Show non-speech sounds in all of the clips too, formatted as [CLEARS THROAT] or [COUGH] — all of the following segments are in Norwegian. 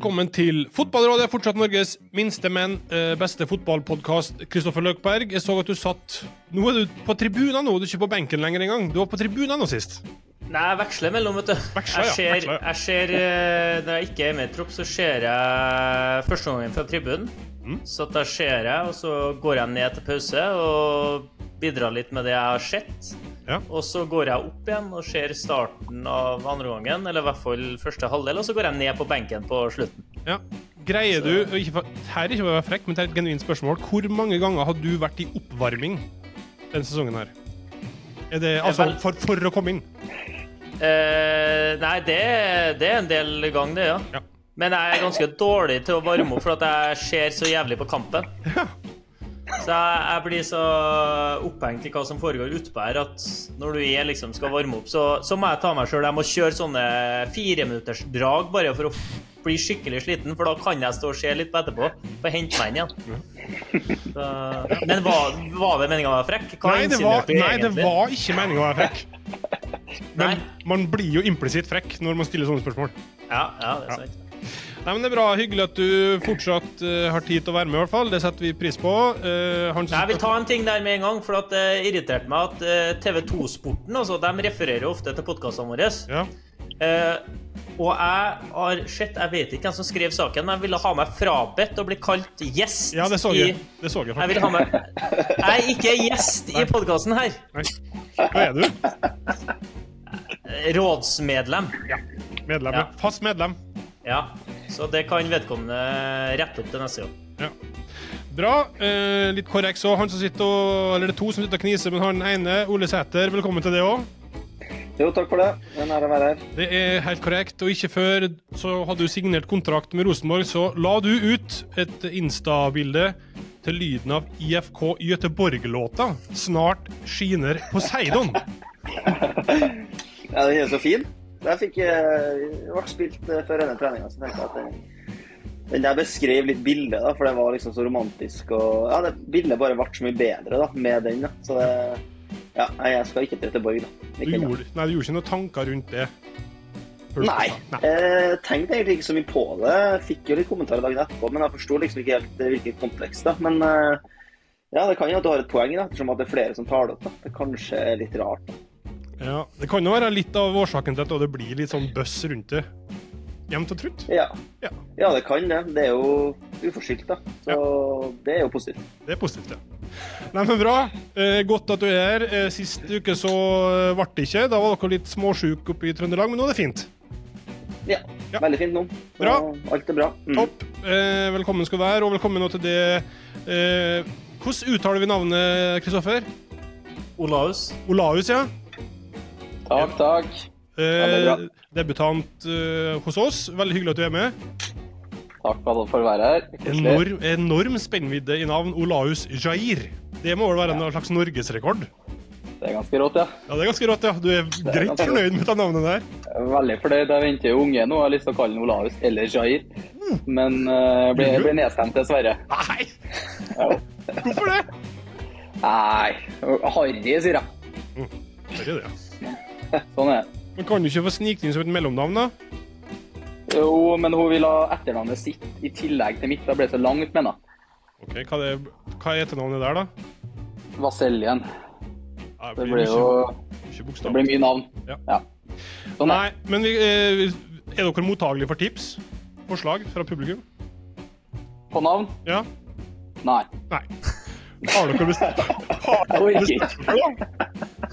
velkommen til Fotballrådet, fortsatt Norges minste, men eh, beste fotballpodkast. Kristoffer Løkberg, jeg så at du satt Nå er du på tribunen nå, du er ikke på benken lenger engang. Du var på tribunen nå sist. Nei, jeg veksler mellom, vet du. Veksler, jeg ser, ja. jeg ser uh, Når jeg ikke er med i tropp, så ser jeg første gangen fra tribunen. Mm. Så da ser jeg, og så går jeg ned til pause og bidrar litt med det jeg har sett. Ja. Og så går jeg opp igjen og ser starten av andre gangen, eller i hvert fall første halvdel, og så går jeg ned på benken på slutten. Ja. Greier du ikke, Her er ikke for å være frekk, men det er et genuint spørsmål. Hvor mange ganger har du vært i oppvarming denne sesongen her? Er det altså for, for å komme inn? Eh, nei, det, det er en del gang, det, ja. Ja. Men jeg er ganske dårlig til å varme opp, for at jeg ser så jævlig på kampen. Så jeg, jeg blir så opphengt i hva som foregår utpå her, at når du er liksom skal varme opp, så, så må jeg ta meg sjøl. Jeg må kjøre sånne fireminuttersdrag bare for å bli skikkelig sliten, for da kan jeg stå og se litt på etterpå. Få hente meg inn igjen. Så, men var, var det meninga å være frekk? Hva Nei, det var, nei, det var ikke meninga å være frekk. Nei. Men man blir jo implisitt frekk når man stiller sånne spørsmål. Ja, ja, det er sant. Nei, men Det er bra. Hyggelig at du fortsatt uh, har tid til å være med. i hvert fall. Det setter vi pris på. Uh, som Jeg vil ta en ting der med en gang, for at det irriterte meg at uh, TV 2-sporten altså, de refererer ofte til podkastene våre. Ja. Eh, og jeg har sett Jeg vet ikke hvem som skrev saken, men jeg ville ha meg frabedt å bli kalt gjest ja, det så i jeg. Det så jeg Jeg vil ha meg Jeg er ikke gjest i podkasten her. Nei. Hva er du? Rådsmedlem. Rådsmedlem. Medlem? Ja. Ja. Fast medlem. Ja. Så det kan vedkommende rette opp til neste gang. Ja. Bra. Eh, litt korrekt så. Han som sitter og, eller det er to som sitter og kniser, men han ene, Ole Sæter, velkommen til det òg. Jo, takk for det. En ære å være her. Det er helt korrekt. Og ikke før så hadde du signert kontrakt med Rosenborg, så la du ut et Insta-bilde til lyden av IFK Göteborg-låta 'Snart skiner Poseidon'. [LAUGHS] Ja, den er så fin. Jeg fikk jeg ble spilt eh, før denne treninga, så tenkte jeg at den, den der beskrev litt bildet, da, for det var liksom så romantisk. Og ja, det bildet bare ble så mye bedre da, med den. da. Så det Ja, nei, jeg skal ikke til Göteborg, da. Du gjorde, nei, du gjorde ikke noen tanker rundt det? Nei. nei. Jeg tenkte egentlig ikke så mye på det. Fikk jo litt kommentarer dagen etterpå, men jeg forsto liksom ikke helt eh, hvilken kontekst. da. Men eh, ja, det kan jo at du har et poeng, da, ettersom at det er flere som tar det opp. da. Det kanskje er litt rart. da. Ja, det kan jo være litt av årsaken til at det blir litt sånn bøss rundt det. Jevnt og trutt. Ja. Ja. ja, det kan det. Det er jo uforskyldt, da. Så det er jo positivt. Det er positivt, ja. Nei, men Bra. Eh, godt at du er her. Eh, sist uke så eh, ble det ikke. Da var dere litt småsjuke oppe i Trøndelag, men nå er det fint. Ja, Ja. veldig fint nå. Så Bra. Alt er bra. Mm. Topp. Eh, velkommen skal du være, og velkommen nå til det eh, Hvordan uttaler vi navnet, Kristoffer? Olaus. Olaus, ja. Takk, takk. Eh, det er bra. Debutant uh, hos oss. Veldig hyggelig at du er med. Takk for å være her. Enorm, enorm spennvidde i navn. Olaus Jair. Det må vel være en slags norgesrekord? Det er ganske rått, ja. Ja, det er ganske rått, ja. Du er greit fornøyd med det navnet der? Veldig fornøyd. Jeg venter jo unge nå. Jeg har lyst til å kalle den Olaus eller Jair. Men uh, jeg ble, nedstemt, dessverre. Nei! Ja. Hvorfor det? Nei, Harry, sier jeg. Mm. Harry, det, ja. Sånn er det. Men kan du ikke få snikt inn som et mellomnavn, da? Jo, men hun vil ha etternavnet sitt i tillegg til mitt. Da ble det så langt, mener jeg. Ok, Hva er, hva er etternavnet der, da? Vaseljen. Ja, Det blir jo det blir mye navn. Ja. Sånn er. Nei, men vi, eh, er dere mottagelige for tips? Forslag fra publikum? På navn? Ja? Nei. Nei. Har dere [LAUGHS] bestemt? Dere da?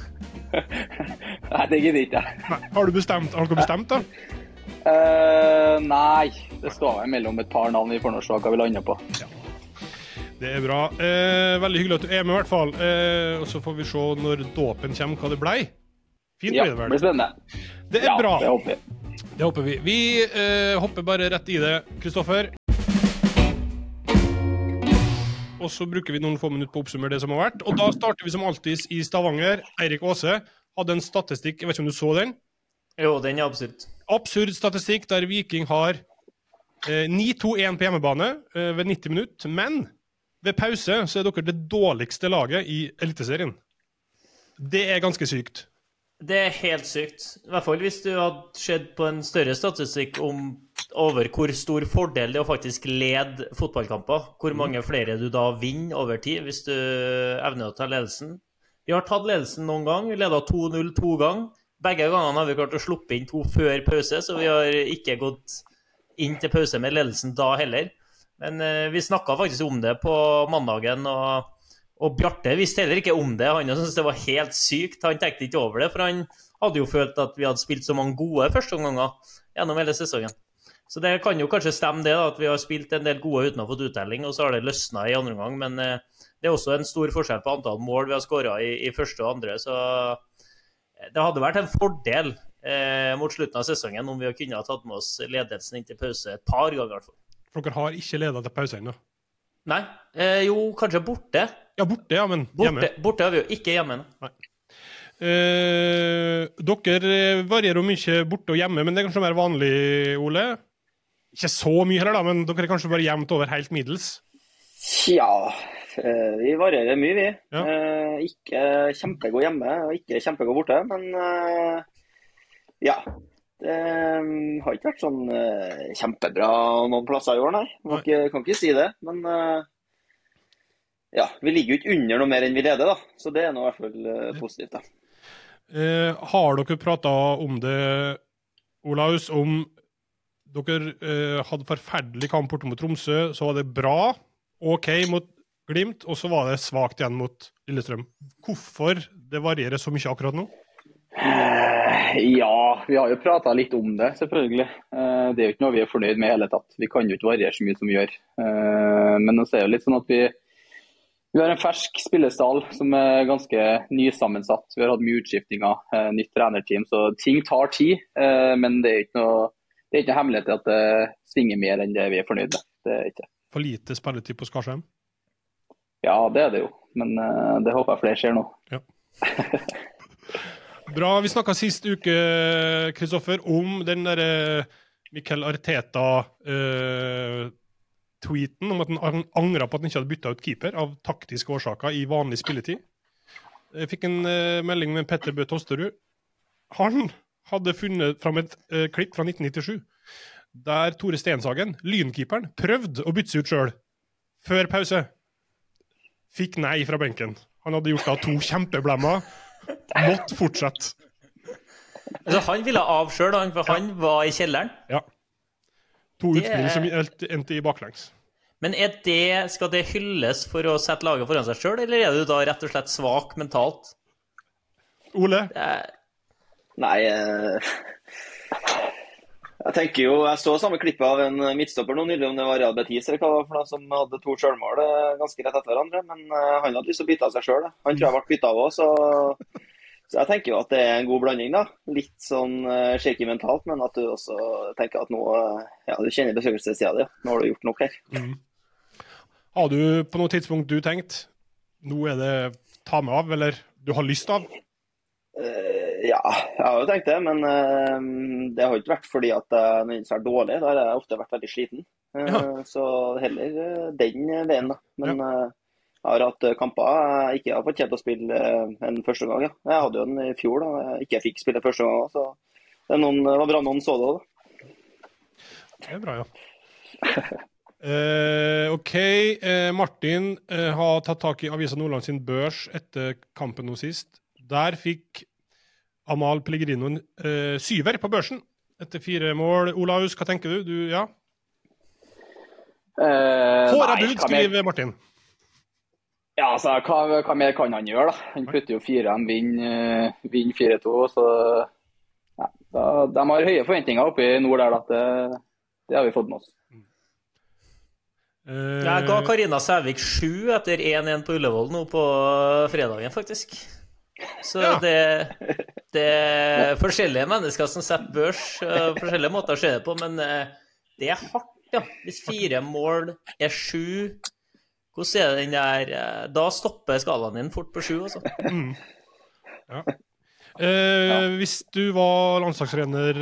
Nei, det gidder ikke jeg. Har, du bestemt, har dere bestemt, da? Uh, nei, det står vel mellom et par navn vi får nå se hva vi lander på. Det er bra. Uh, veldig hyggelig at du er med, i hvert fall. Uh, og så får vi se når dåpen kommer, hva det blei. Fint Ja, blir det det vel. blir spennende. Det er Ja, bra. det håper jeg. Det håper vi. Vi hopper bare rett i det, Kristoffer. Og så bruker vi noen få minutter på å oppsummere det som har vært. Og da starter vi som alltid i Stavanger. Eirik Aase hadde en statistikk, jeg vet ikke om du så den? Jo, den er absurd. Absurd statistikk der Viking har eh, 9-2-1 på hjemmebane eh, ved 90 minutter. Men ved pause så er dere det dårligste laget i Eliteserien. Det er ganske sykt. Det er helt sykt. I hvert fall hvis du hadde sett på en større statistikk om over hvor stor fordel det er å faktisk lede fotballkamper. Hvor mange flere du da vinner over tid, hvis du evner å ta ledelsen. Vi har tatt ledelsen noen gang. Vi leda 2-0 to ganger. Begge gangene har vi klart å sluppe inn to før pause, så vi har ikke gått inn til pause med ledelsen da heller. Men eh, vi snakka faktisk om det på mandagen, og, og Bjarte visste heller ikke om det. Han syntes det var helt sykt. Han tenkte ikke over det, for han hadde jo følt at vi hadde spilt så mange gode førsteomganger gjennom hele sesongen. Så det kan jo kanskje stemme det, da, at vi har spilt en del gode uten å ha fått uttelling, og så har det løsna i andre omgang. Men eh, det er også en stor forskjell på antall mål vi har skåra i, i første og andre. Så det hadde vært en fordel eh, mot slutten av sesongen om vi kunne ha tatt med oss ledelsen inn til pause et par ganger. i hvert fall. For dere har ikke leda til pause ennå? Nei, eh, jo, kanskje borte. Ja, borte, ja, men hjemme. Borte, borte har vi jo ikke hjemme. Eh, dere varierer mye borte og hjemme, men det er kanskje mer vanlig, Ole? Ikke så mye heller, da, men dere er kanskje bare jevnt over helt middels? Tja, eh, vi varierer mye, vi. Ja. Eh, ikke kjempegod hjemme og ikke kjempegod borte, men eh, ja. Det mm, har ikke vært sånn kjempebra noen plasser i år, nei. Kan kan ikke si det. Men ja, vi ligger jo ikke under noe mer enn vi leder, da. Så det er nå i hvert fall positivt, da. Eh, har dere prata om det, Olaus, om dere eh, hadde forferdelig kamp borte mot Tromsø, så var det bra, OK mot Glimt, og så var det svakt igjen mot Lillestrøm. Hvorfor det varierer så mye akkurat nå? Eh, Ja, vi har jo prata litt om det, selvfølgelig. Eh, Det er jo ikke noe vi er fornøyd med i hele tatt. Vi kan jo ikke variere så mye som vi gjør. Eh, Men nå er jo litt sånn at vi, vi har en fersk spillestall som er ganske nysammensatt. Vi har hatt mye utskiftinger, nytt trenerteam, så ting tar tid. Men det er jo ikke noe det er ikke hemmelighet at det svinger mer enn det vi er fornøyd med. Det er ikke. For lite spilletid på Skarsheim? Ja, det er det jo. Men uh, det håper jeg flere ser nå. [LAUGHS] Bra. Vi snakka sist uke, Kristoffer, om den derre Miquel Arteta-tweeten om at han angra på at han ikke hadde bytta ut keeper av taktiske årsaker i vanlig spilletid. Jeg fikk en uh, melding med Petter Bø Tosterud. Han hadde funnet fram et eh, klipp fra 1997 der Tore Stenshagen, lynkeeperen, prøvde å bytte seg ut sjøl før pause. Fikk nei fra benken. Han hadde gjort da to kjempeblemmer. Måtte fortsette. Altså, han ville av sjøl, for han var i kjelleren. Ja. To Det utspill som endte i baklengs. Men er det, skal det hylles for å sette laget foran seg sjøl, eller er du da rett og slett svak mentalt? Ole? Er- Nei eh, Jeg tenker jo, jeg så samme klippet av en midtstopper nå nylig, om det var Real Betis eller hva det var for noe, som hadde to sjølmål eh, ganske rett etter hverandre. Men eh, han hadde lyst til å bytte av seg sjøl. Han tror jeg ble bytta av òg, så, så jeg tenker jo at det er en god blanding. da. Litt sånn uh, shaky mentalt, men at du også tenker at nå Ja, du kjenner besøkelsestida di. Nå har du gjort nok her. Har du på noe tidspunkt du tenkt nå er det ta med av, eller du har lyst av? Eh, ja, jeg har jo tenkt det, men eh, det har ikke vært fordi at jeg nødvendigvis er dårlig. Da har jeg ofte vært veldig sliten. Eh, Ja. Så heller den veien, da. Men eh, jeg har hatt kamper jeg ikke har fått kjent å spille en første gang. Ja. Jeg hadde jo en i fjor da jeg ikke fikk spille første gang. Så det, noen, det var bra noen så det òg, da. Det er bra, ja. Uh, [LAUGHS] OK. Uh, Martin uh, har tatt tak i Avisa Nordland sin børs etter kampen nå sist. Der fikk Amal Pellegrino en eh, syver på børsen etter fire mål. Olaus, hva tenker du? du ja. Uh, Håra bud, skriver Martin. Ja, altså, hva, hva mer kan han gjøre, da? Han putter jo fire, han vinner, eh, vinner 4-2. Så ja, da, de har høye forventninger oppe i nord der, da. Det, det har vi fått med oss. Eh, Jeg ga Karina Sævik sju etter 1-1 på Ullevål nå på fredagen, faktisk. Så Ja. det, det er forskjellige mennesker som setter børs, eh, forskjellige måter å se det på, men eh, det er hardt, ja. Hvis fire mål er sju, hvordan er det den der eh, Da stopper skalaen din fort på sju, altså. eh, Hvis du var landslagstrener,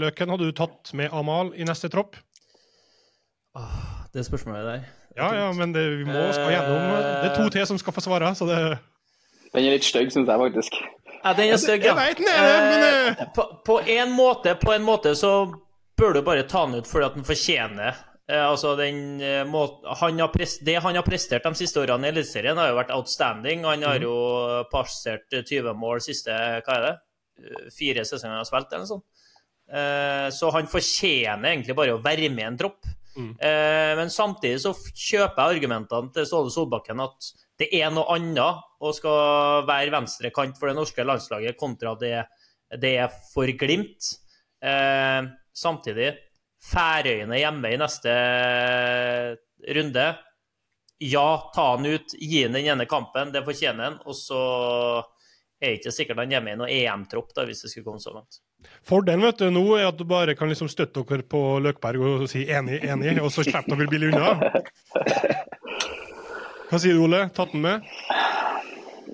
Løken, hadde du tatt med Amal i neste tropp? Det spørsmålet der. Ja, ja, men det, vi må skal gjennom Det er to til som skal få svare, så det Den er litt stygg, syns jeg faktisk. Ja, den er stygg, ja. Jeg vet den er det, men Eh, på, på en måte, på en måte så bør du bare ta den ut fordi at den fortjener eh, altså den eh, måten han har prest, Det han har prestert de siste årene i Eliteserien, har jo vært outstanding. Han har jo passert 20 mål siste hva er det, eh, fire sesonger han har spilt, eller noe sånt. Eh, så han fortjener egentlig bare å være med i en tropp. Mm. Eh, men samtidig så kjøper jeg argumentene til Ståle Solbakken at det er noe annet å skal være venstrekant for det norske landslaget kontra det det er for Glimt. Eh, samtidig, Færøyene hjemme i neste runde. Ja, ta han ut, gi han den ene kampen, det fortjener han. Og så er det ikke sikkert han med i noen EM-tropp, da, hvis det skulle komme så langt. Fordelen vet du, nå er at du bare kan liksom støtte dere på Løkberg og si enig, enig, og så slipper dere billig unna. Hva sier du, Ole? Tatt den med?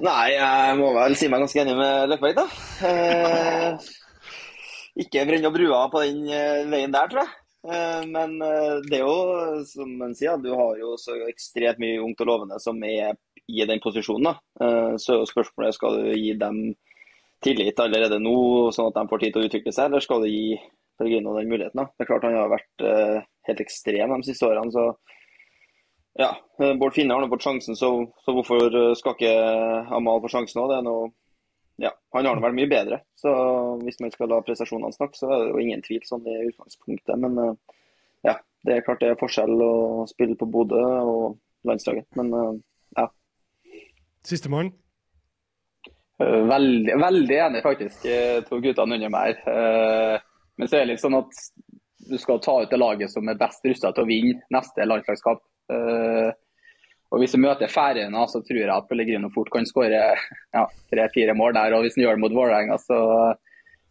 Nei, jeg må vel si meg ganske enig med Løkberg, da. Eh, ikke brenne opp brua på den eh, veien der, tror jeg. Eh, men eh, det er jo, som man sier, du har jo så ekstremt mye ungt og lovende som er i den posisjonen. da. Eh, så er jo spørsmålet skal du gi dem tillit allerede nå, sånn at de får tid til å utvikle seg, eller skal du gi Pellegrino den muligheten? da? Det er klart Han har vært eh, helt ekstrem de siste årene. så ja, eh, Bård Finne har nå fått sjansen, så, så hvorfor eh, skal ikke Amal få sjansen òg? Er ja, Han har nå vært mye bedre. Så hvis man skal la prestasjonene snakke, så er det jo ingen tvil sånn i utgangspunktet. Men eh, ja, det er klart det er forskjell å spille på Bodø og landslaget. Men eh, ja. Sistemann. Eh, Veldig, veldig enig, faktisk, eh, to guttene under meg her. Eh, Men så er det litt sånn at du skal ta ut det laget som er best rusta til å vinne neste landslagskamp. Eh, Og Hvis vi møter Færøyene, så tror jeg at Pellegrino fort kan skåre ja, tre-fire mål der. Og hvis han gjør det mot Vålerenga, så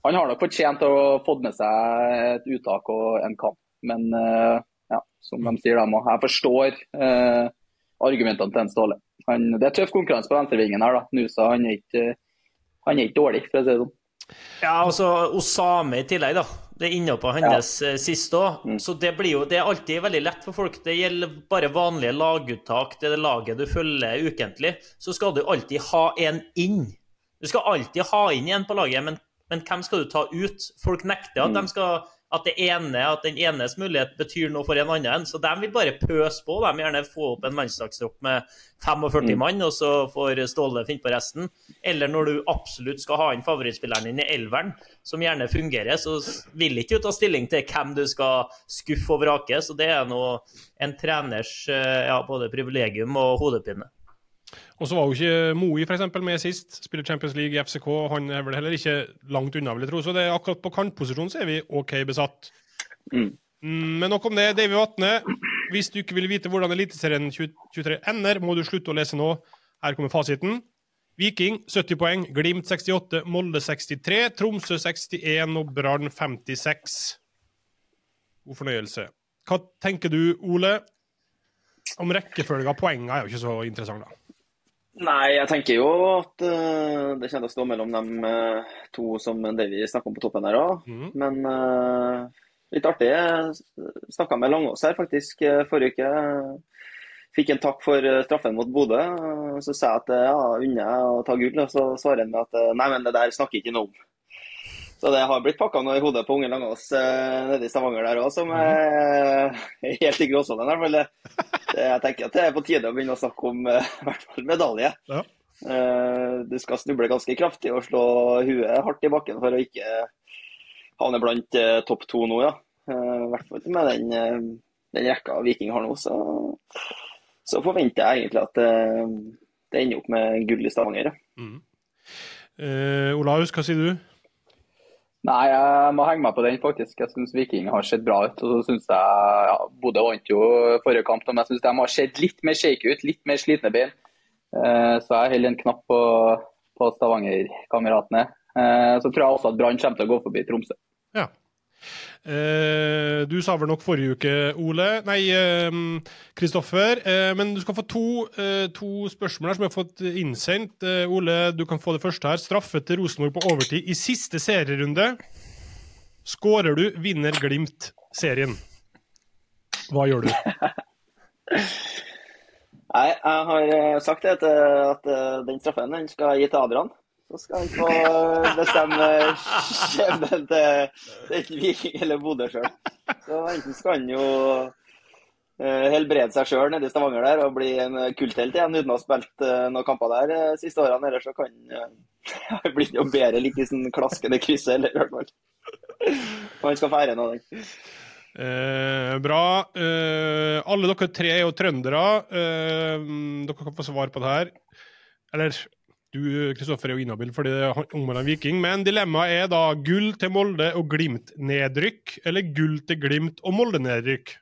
Han har nok fortjent å få med seg et uttak og en kamp. Men eh, ja, som de sier, da, jeg forstår eh, argumentene til en Ståle. Han, det er tøff konkurranse på venstrevingen her. da. Nusa han er ikke, han er ikke dårlig, for å si det sånn. Ja, altså Osame i tillegg, da. Det er innhoppet hans ja. sist òg. Så det blir jo Det er alltid veldig lett for folk. Det gjelder bare vanlige laguttak. Det er det laget du følger ukentlig. Så skal du alltid ha en inn. Du skal alltid ha inn en på laget, men, men hvem skal du ta ut? Folk nekter at, de skal, at, det ene, at den enes mulighet betyr noe for en annen. Så de vil bare pøse på. De vil gjerne få opp en landslagstropp med 45 mann, og så får Ståle finne på resten. Eller når du absolutt skal ha inn favorittspilleren din i elveren, som gjerne fungerer, så vil ikke du ta stilling til hvem du skal skuffe og vrake. Så det er nå en treners eh, ja, både privilegium og hodepine. Og så var jo ikke Moi for eksempel, med sist. Spiller Champions League i FCK. Han er vel heller ikke langt unna, vil jeg tro. Så det er akkurat på kantposisjonen så er vi OK besatt. Mm. Mm, Men nok om det. Davy Vatne, hvis du ikke vil vite hvordan Eliteserien 23 ender, må du slutte å lese nå. Her kommer fasiten. Viking 70 poeng, Glimt 68, Molde 63, Tromsø 61 og Brann 56. God fornøyelse. Hva tenker du, Ole? Om rekkefølge av poengene er jo ikke så interessant, da. Nei, jeg tenker jo at uh, det kommer til å stå mellom de uh, to som Davy snakker om på toppen her òg. Mm. Men uh, litt artig. Jeg snakka med Langås her faktisk eh, forrige uke. Fikk en takk for eh, straffen mot Bodø. Eh, Så sa jeg at eh, ja, unner jeg å ta gull, og så svarer han med at eh, nei, men det der snakker ikke noe om. Så det har blitt pakka noe i hodet på unge Langås eh, nede i Stavanger der òg, som [LAUGHS] er helt i gråsonen. i hvert fall. Jeg tenker at det er på tide å begynne å snakke om eh, [LAUGHS] i hvert fall medalje. Ja. Eh, Du skal snuble ganske kraftig og slå huet hardt i bakken for å ikke havne blant eh, topp to nå, ja. Eh, I hvert fall med den, eh, den rekka Viking har nå, så, så forventer jeg egentlig at eh, det ender opp med gull i Stavanger. ja. Mm. Eh, Olaus, hva sier du? Nei, jeg må henge meg på den, faktisk. Jeg syns Viking har sett bra ut. Og så synes jeg ja, Bodø vant jo forrige kamp, men jeg syns de har sett litt mer shake ut, litt mer slitne bein. Eh, Så jeg holder en knapp på, på Stavanger-kameratene. Eh, Så tror jeg også at Brann kommer til å gå forbi Tromsø. Ja. Eh, du sa vel nok forrige uke, Ole Nei, Kristoffer. Eh, men du skal få to, eh, to spørsmål her som jeg har fått innsendt. Eh, Ole, du kan få det første her. Straffe til Rosenborg på overtid i siste serierunde. Skårer du, vinner Glimt serien. Hva gjør du? [LAUGHS] Nei, jeg har eh, sagt det at, eh, at eh, den straffen den skal jeg gi til Adrian. Så skal han få bestemme skjebnen til til Viking eller Bodø sjøl. Så enten skal han jo eh, helbrede seg sjøl nede i Stavanger der og bli en kulthelt igjen uten å ha spilt eh, noen kamper der de siste årene. Eller så kan [LAUGHS] han bli noe bedre like i sånn klaskende krysset, eller hvert fall. Og han skal få æren av den. Eh, bra. Eh, alle dere tre er jo trøndere. Eh, dere kan få svar på det her. Eller du, Kristoffer, er jo inhabil fordi det er området Viking. Men dilemmaet er da gull til Molde og Glimt-nedrykk, eller gull til Glimt og Molde-nedrykk?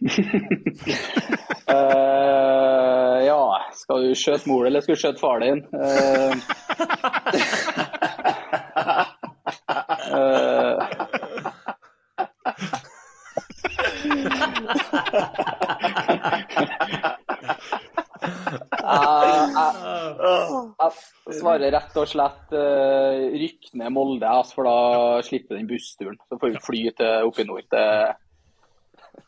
uh, [LAUGHS] ja, skal du skjøte mor eller skal du skjøte far din? Uh, eh, [LAUGHS] [LAUGHS] jeg, jeg, jeg svarer rett og slett uh, rykk ned Molde, altså, for da slipper den bussturen. Så får vi fly til oppe i nord. Det,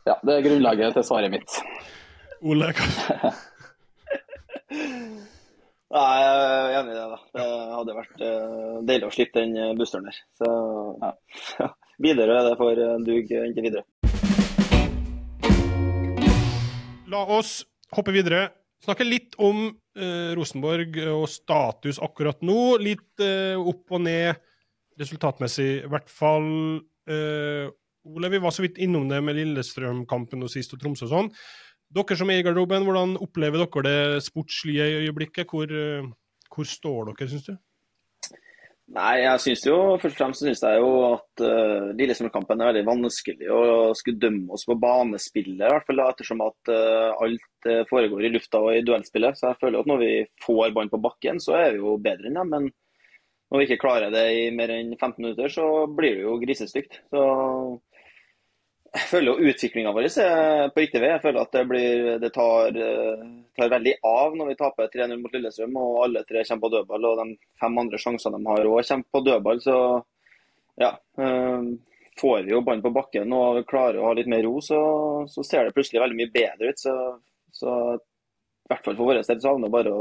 ja, det er grunnlaget til svaret mitt. Ole, hva- [LAUGHS] Nei, jeg er enig i det. da. Det hadde vært eh, deilig å slippe den eh, bussturen der. Så ja. Widerøe [LAUGHS] er det for dug inntil videre. La oss hoppe videre. Snakke litt om eh, Rosenborg og status akkurat nå. Litt eh, opp og ned resultatmessig, i hvert fall. Eh, Ole, vi var så vidt innom det med Lillestrøm-kampen og sist og Tromsø og sånn. Dere som er i garderoben, hvordan opplever dere det sportslige øyeblikket? Hvor, eh, hvor står dere, syns du? Nei, jeg synes jo først og fremst synes jeg jo at uh, Lillestrøm-kampen er veldig vanskelig å skulle dømme oss på banespillet, i hvert fall da, ettersom at uh, alt uh, foregår i lufta og i duellspillet. Så jeg føler at når vi får ballen på bakken, så er vi jo bedre enn dem. Men når vi ikke klarer det i mer enn 15 minutter, så blir det jo grisestygt. Så jeg føler jo utviklinga vår på riktig vei. Jeg føler at det, blir, det tar, eh, tar veldig av når vi taper 3-0 mot Lillestrøm og alle tre kommer på dødball. Og de fem andre sjansene de har òg kommer på dødball. Så ja. eh, Får vi jo ballen på bakken og klarer å ha litt mer ro, så, så ser det plutselig veldig mye bedre ut. Så, så i hvert fall for vår del så handler det bare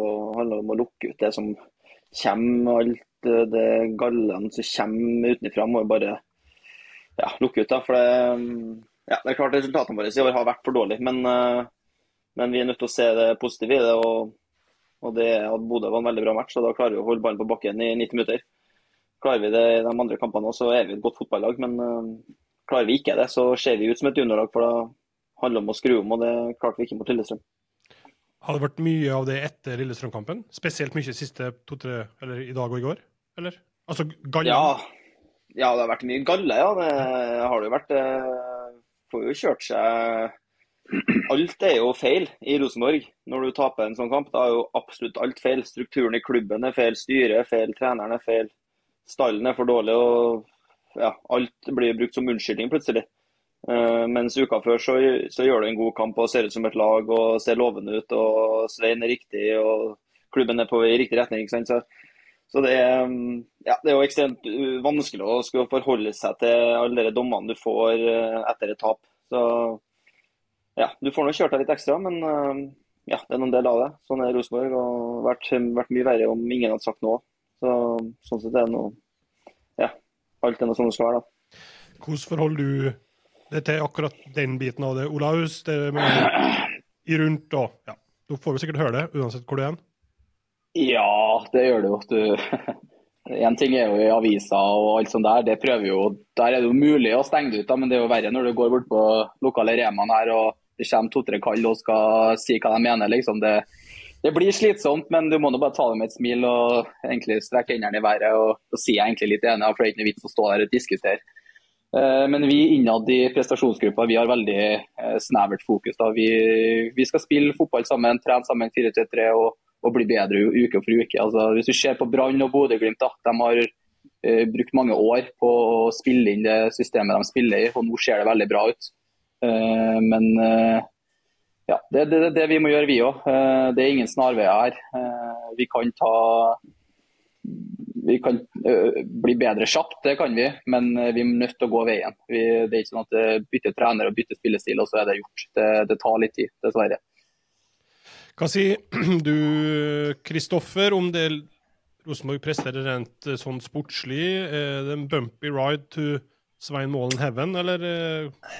om å lukke ut det som kommer. Alt det gallene som kommer utenfra, må jo bare ja, lukke ut. da, for det, ja, det er klart Resultatene våre i år har vært for dårlige, men, eh, men vi er nødt til å se det positive i det. og, og det at Bodø var en veldig bra match, og da klarer vi å holde ballen på bakken i 90 minutter. Klarer vi det i de andre kampene også, så er vi et godt fotballag. Men uh, klarer vi ikke det, så ser vi ut som et juniorlag, for da handler det om å skru om, og det klarte vi ikke mot Lillestrøm. Har det vært mye av det etter Lillestrøm-kampen? Spesielt mye siste to-tre, eller i dag og i går? Eller? Altså gallen? Ja, ja, det har vært mye galle, ja. Det har det jo vært. Det får jo kjørt seg Alt er jo feil i Rosenborg når du taper en sånn kamp. Da er jo absolutt alt feil. Strukturen i klubben er feil, styret er feil, treneren er feil. Stallen er for dårlig, og ja, alt blir brukt som unnskyldning plutselig. Uh, mens uka før så, så, gjør du en god kamp og ser ut som et lag og ser lovende ut. og Svein er riktig og klubben er på i riktig retning. Så, så det, er, ja, det er jo ekstremt vanskelig å skulle forholde seg til alle de dommene du får uh, etter et tap. Så ja, du får nå kjørt deg litt ekstra, men uh, ja, det er noen del av det. Sånn er Rosenborg og vært, vært mye verre om ingen hadde sagt noe. Så, sånn sett er det noe Ja, alt er noe sånn det skal være, da. Hvordan forholder du deg til akkurat den biten av det, Olaus? Det med i rundt og Ja, da får vi sikkert høre det, uansett hvor du er. Ja, det gjør det jo. Du, [LAUGHS] en ting er jo i aviser og alt sånt der, det prøver jo, der er det jo mulig å stenge det ut, da, men det er jo verre når du går bort på lokale Remaen her og det kommer to-tre kall og skal si hva de mener. liksom det, det blir slitsomt, men du må nå bare ta det med et smil og egentlig strekke hendene i været og, Så sier jeg egentlig litt enig, for det er ikke noe vits å stå der og diskutere. Eh, Men vi innad i prestasjonsgruppa vi har veldig eh, snevert fokus. da. Vi, vi skal spille fotball sammen, trene sammen 4-3-3 og, og bli bedre uke for uke. Altså, hvis du ser på Brann og Bodø-Glimt, de har uh, brukt mange år på å spille inn det systemet de spiller i, og nå ser det veldig bra ut. Uh, men uh, ja, det er det, det, vi må gjøre, vi òg. det er ingen snarveier her. Vi kan ta vi kan bli bedre kjapt, det kan vi, men vi er nødt til å gå veien. Vi, det er ikke sånn at bytte trener og bytter spillestil, og så er det gjort. Det, det tar litt tid, dessverre. Hva sier [CLEARS THROAT] du, Kristoffer, om det Rosenborg presterer rent eh, sånn sportslig? Er det en bumpy ride to Svein Målen Heaven, eller? eh,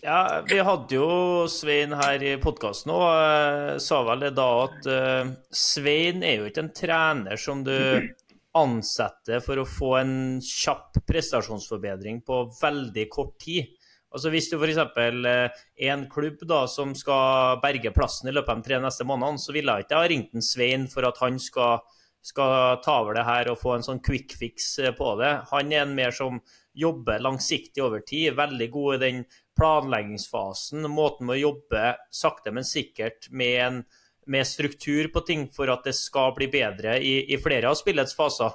Ja, vi hadde jo Svein her i podkasten eh, sa vel det da at uh, Svein er jo ikke en trener som du ansetter for å få en kjapp prestasjonsforbedring på veldig kort tid. Altså Hvis du f.eks. er en klubb da som skal berge plassen i løpet av de tre neste månedene, så ville jeg ikke ha ringt en Svein for at han skal, skal ta over det her og få en sånn quick fix eh, på det. Han er en mer som jobber langsiktig over tid, veldig god i den planleggingsfasen, måten med å jobbe sakte, men sikkert med, en, med struktur på ting for at det skal bli bedre i, i flere av spillets faser.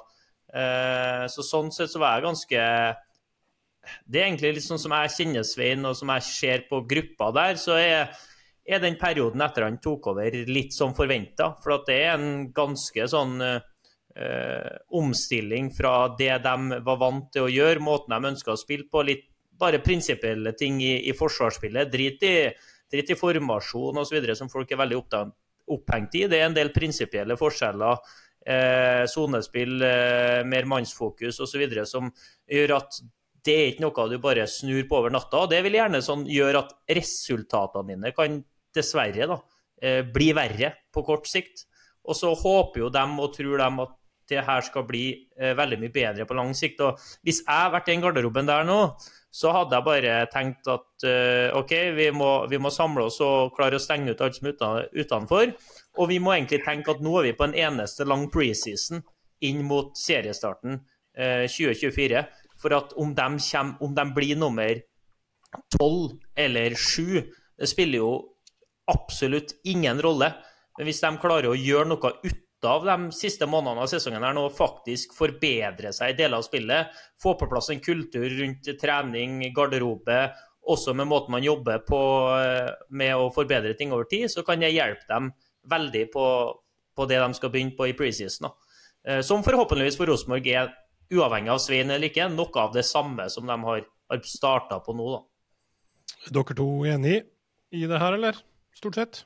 Eh, så Sånn sett så var jeg ganske Det er egentlig litt sånn som jeg kjenner Svein, og som jeg ser på gruppa der, så er, er den perioden etter han tok over, litt som forventa. For det er en ganske sånn eh, omstilling fra det de var vant til å gjøre, måten de ønska å spille på, litt bare prinsipielle ting i, i forsvarsspillet. Drit i, drit i formasjon osv. som folk er veldig opptatt, opphengt i. Det er en del prinsipielle forskjeller. Sonespill, eh, mer mannsfokus osv. som gjør at det er ikke noe du bare snur på over natta. og Det vil gjerne sånn gjøre at resultatene dine kan dessverre da, eh, bli verre på kort sikt. Og så håper jo dem og tror dem at det her skal bli eh, veldig mye bedre på lang sikt. Og hvis jeg hadde vært i den garderoben der nå, så hadde jeg bare tenkt at eh, OK, vi må, vi må samle oss og klare å stenge ut alt som er utenfor. Og vi må egentlig tenke at nå er vi på en eneste lang preseason inn mot seriestarten eh, 2024. For at om de, kommer, om de blir nummer tolv eller sju, det spiller jo absolutt ingen rolle. Men hvis de klarer å gjøre noe ut av de siste månedene av sesongen her nå, faktisk forbedre seg i deler av spillet, få på plass en kultur rundt trening, garderobe, også med måten man jobber på eh, med å forbedre ting over tid, så kan det hjelpe dem veldig på, på det de skal begynne på i preseason. Eh, Som forhåpentligvis for Rosenborg er, uavhengig av Svein eller ikke, noe av det samme som de har, har starta på nå. da. Er dere to enig i det her, eller? Stort sett?